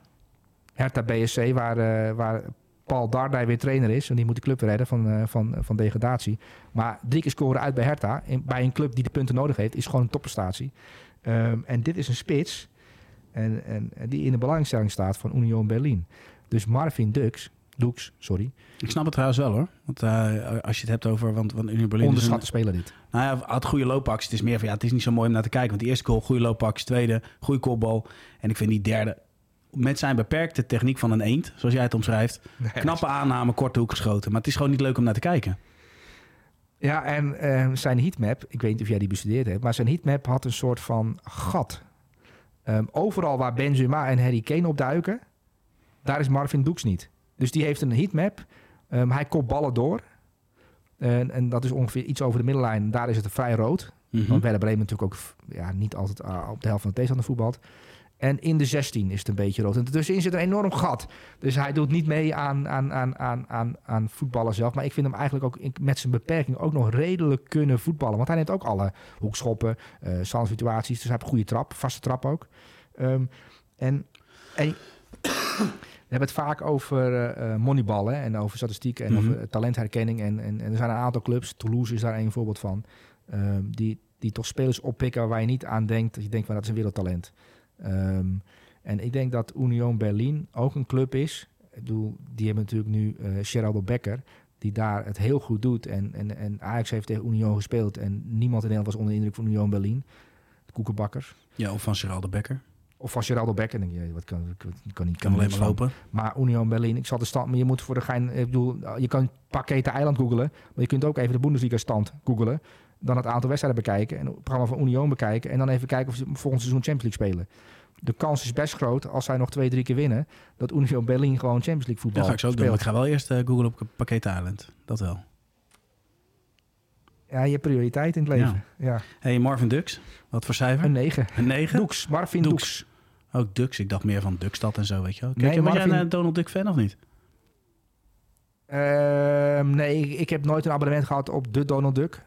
Speaker 4: Hertha BSC, waar, eh, waar Paul Dardai weer trainer is. En die moet de club redden van, eh, van, van degradatie. Maar drie keer scoren uit bij Hertha. In, bij een club die de punten nodig heeft, is gewoon een topprestatie. Ehm, en dit is een spits. En, en, en die in de belangstelling staat van Union Berlin. Dus Marvin Dux, Dux, sorry,
Speaker 2: Ik snap het trouwens wel hoor. Want eh, als je het hebt over... Want, want Union Berlin
Speaker 4: onderschatte speler dit.
Speaker 2: Nou ja, had goede loopacties. Het is meer van ja, het is niet zo mooi om naar te kijken. Want die eerste goal, goede loopacties. Tweede, goede kopbal. En ik vind die derde, met zijn beperkte techniek van een eend, zoals jij het omschrijft. Knappe aanname, korte hoek geschoten. Maar het is gewoon niet leuk om naar te kijken.
Speaker 4: Ja, en ehm, zijn heatmap, ik weet niet of jij die bestudeerd hebt, maar zijn heatmap had een soort van gat. Ehm, overal waar Benzema en Harry Kane op duiken, daar is Marvin Dux niet. Dus die heeft een heatmap. Ehm, hij kopt ballen door. En, en dat is ongeveer iets over de middenlijn. Daar is het vrij rood.
Speaker 2: Mhm.
Speaker 4: Want Werder Bremen natuurlijk ook ja, niet altijd ah, op de helft van de tegenstander voetbalt. En in de 16 is het een beetje rood. En tussenin zit een enorm gat. Dus hij doet niet mee aan, aan, aan, aan, aan, aan voetballen zelf. Maar ik vind hem eigenlijk ook met zijn beperking ook nog redelijk kunnen voetballen. Want hij neemt ook alle hoekschoppen, eh situaties. Dus hij heeft een goede trap, vaste trap ook. Ehm, en, en hebben het vaak over eh, eh, moneyballen en over statistieken en
Speaker 2: Mhm.
Speaker 4: over talentherkenning. En, en, en er zijn een aantal clubs, Toulouse is daar een voorbeeld van, ehm, die, die toch spelers oppikken waar je niet aan denkt. Dat je denkt van dat is een wereldtalent. Ehm, en ik denk dat Union Berlin ook een club is. Ik bedoel, die hebben natuurlijk nu eh Geraldo Becker, die daar het heel goed doet. En, en, en Ajax heeft tegen Union gespeeld en niemand in Nederland was onder de indruk van Union Berlin. De koekenbakkers.
Speaker 2: Ja, of van Gerald de Becker.
Speaker 4: Of van Geraldo Becker. Dan denk je, wat kan, kan, kan niet.
Speaker 2: Kan alleen maar lopen.
Speaker 4: Maar Union Berlin, ik zal de stand, maar je moet voor de gein, ik bedoel, je kan Pakete Eiland googelen, maar je kunt ook even de Bundesliga stand googelen, dan het aantal wedstrijden bekijken en het programma van Union bekijken en dan even kijken of ze volgend seizoen Champions League spelen. De kans is best groot als zij nog twee, drie keer winnen, dat Union Berlin gewoon Champions League voetbal
Speaker 2: Dat ga ik zo ook doen.
Speaker 4: speelt.
Speaker 2: maar Ik ga wel eerst eh googlen op Pakket Island. Dat wel.
Speaker 4: Ja, je hebt prioriteit in het leven. Ja.
Speaker 2: hey, Marvin Dux. Wat voor cijfer?
Speaker 4: Een 9.
Speaker 2: Een 9?
Speaker 4: Doeks, Marvin
Speaker 2: Doeks. Ook Dux. Ik dacht meer van Duckstad en zo, weet je wel. Kijk,
Speaker 4: Nee,
Speaker 2: je, was jij een Donald Duck fan of niet?
Speaker 4: Ehm, nee, ik, ik heb nooit een abonnement gehad op de Donald Duck.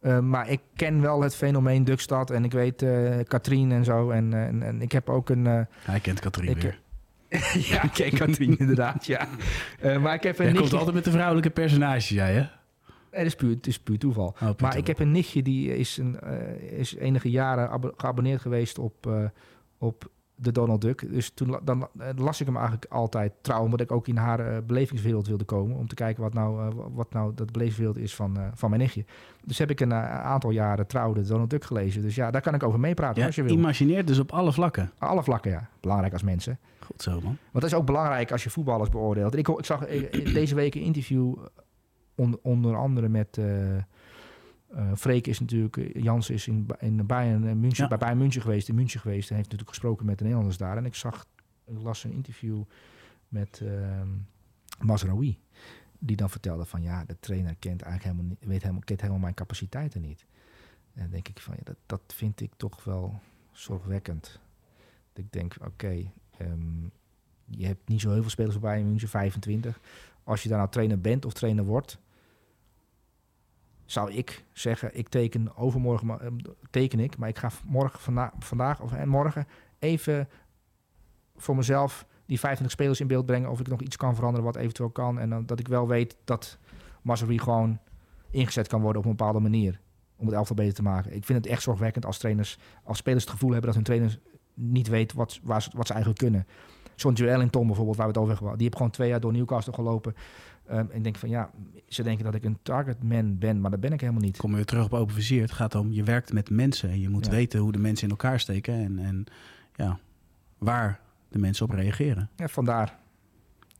Speaker 4: Ehm, maar ik ken wel het fenomeen Duckstad en ik weet eh Katrien en zo. En, en, en ik heb ook een... eh,
Speaker 2: Hij kent Katrien
Speaker 4: Ik-
Speaker 2: weer.
Speaker 4: ja, ik ken Katrien inderdaad, ja. Eh, maar ik heb een
Speaker 2: Hij komt altijd met de vrouwelijke personages, jij hè?
Speaker 4: Dat is puur, het is puur toeval.
Speaker 2: Oh, puur
Speaker 4: Maar ik heb een nichtje die is, een, is enige jaren abo- geabonneerd geweest op, op de Donald Duck. Dus toen dan eh, las ik hem eigenlijk altijd trouw, omdat ik ook in haar eh, belevingswereld wilde komen. Om te kijken wat nou, eh, wat nou dat belevingswereld is van, van mijn nichtje. Dus heb ik een aantal jaren trouw de Donald Duck gelezen. Dus ja, daar kan ik over meepraten
Speaker 2: Ja,
Speaker 4: als je wil.
Speaker 2: imagineert dus op alle vlakken.
Speaker 4: Alle vlakken, ja. Belangrijk als mensen.
Speaker 2: Goed zo, man.
Speaker 4: Want dat is ook belangrijk als je voetballers beoordeelt. Ik, ik zag deze week een interview, on- onder andere met... eh eh, Freek is natuurlijk, eh, Jans is in, in Bayern, en München,
Speaker 2: Ja.
Speaker 4: bij Bayern München geweest, in München geweest. En heeft natuurlijk gesproken met de Nederlanders daar. En ik zag, ik las een interview met ehm Mazraoui. Die dan vertelde van ja, de trainer kent eigenlijk helemaal niet, weet helemaal, kent helemaal mijn capaciteiten niet. En dan denk ik van ja, dat, dat vind ik toch wel zorgwekkend. Dat ik denk, oké, ehm, je hebt niet zo heel veel spelers bij Bayern München, 25. Als je daar nou trainer bent of trainer wordt, zou ik zeggen, ik teken overmorgen, ehm, teken ik, maar ik ga morgen, vanda vandaag of en morgen even voor mezelf die 25 spelers in beeld brengen of ik nog iets kan veranderen wat eventueel kan en dan, dat ik wel weet dat Mazraoui gewoon ingezet kan worden op een bepaalde manier. om het elftal beter te maken. Ik vind het echt zorgwekkend als trainers, als spelers het gevoel hebben dat hun trainers niet weten wat, waar ze, wat ze eigenlijk kunnen. John Joel Tom bijvoorbeeld, waar we het over hebben die hebben gewoon twee jaar door Newcastle gelopen. Um, en ik denk van ja, ze denken dat ik een targetman ben, maar dat ben ik helemaal niet.
Speaker 2: Kom weer terug op open vizier. Het gaat om, je werkt met mensen en je moet
Speaker 4: Ja.
Speaker 2: weten hoe de mensen in elkaar steken en, en ja, waar de mensen op reageren.
Speaker 4: Ja, vandaar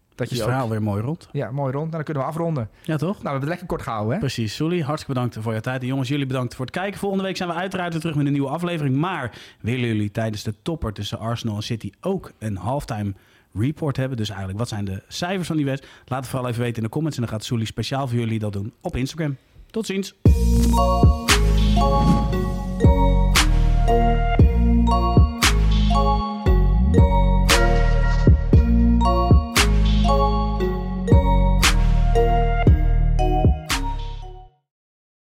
Speaker 4: dat
Speaker 2: Dat
Speaker 4: je
Speaker 2: het verhaal weer mooi rond.
Speaker 4: Ja, mooi rond. Nou, dan kunnen we afronden.
Speaker 2: Ja, toch?
Speaker 4: Nou, we hebben het lekker kort gehouden, hè?
Speaker 2: Precies, Sully, hartstikke bedankt voor je tijd. En jongens, jullie bedankt voor het kijken. Volgende week zijn we uiteraard weer terug met een nieuwe aflevering. Maar willen jullie tijdens de topper tussen Arsenal en City ook een halftime report hebben. Dus eigenlijk, wat zijn de cijfers van die wet? Laat het vooral even weten in de comments. En dan gaat Soelie speciaal voor jullie dat doen op Instagram. Tot ziens.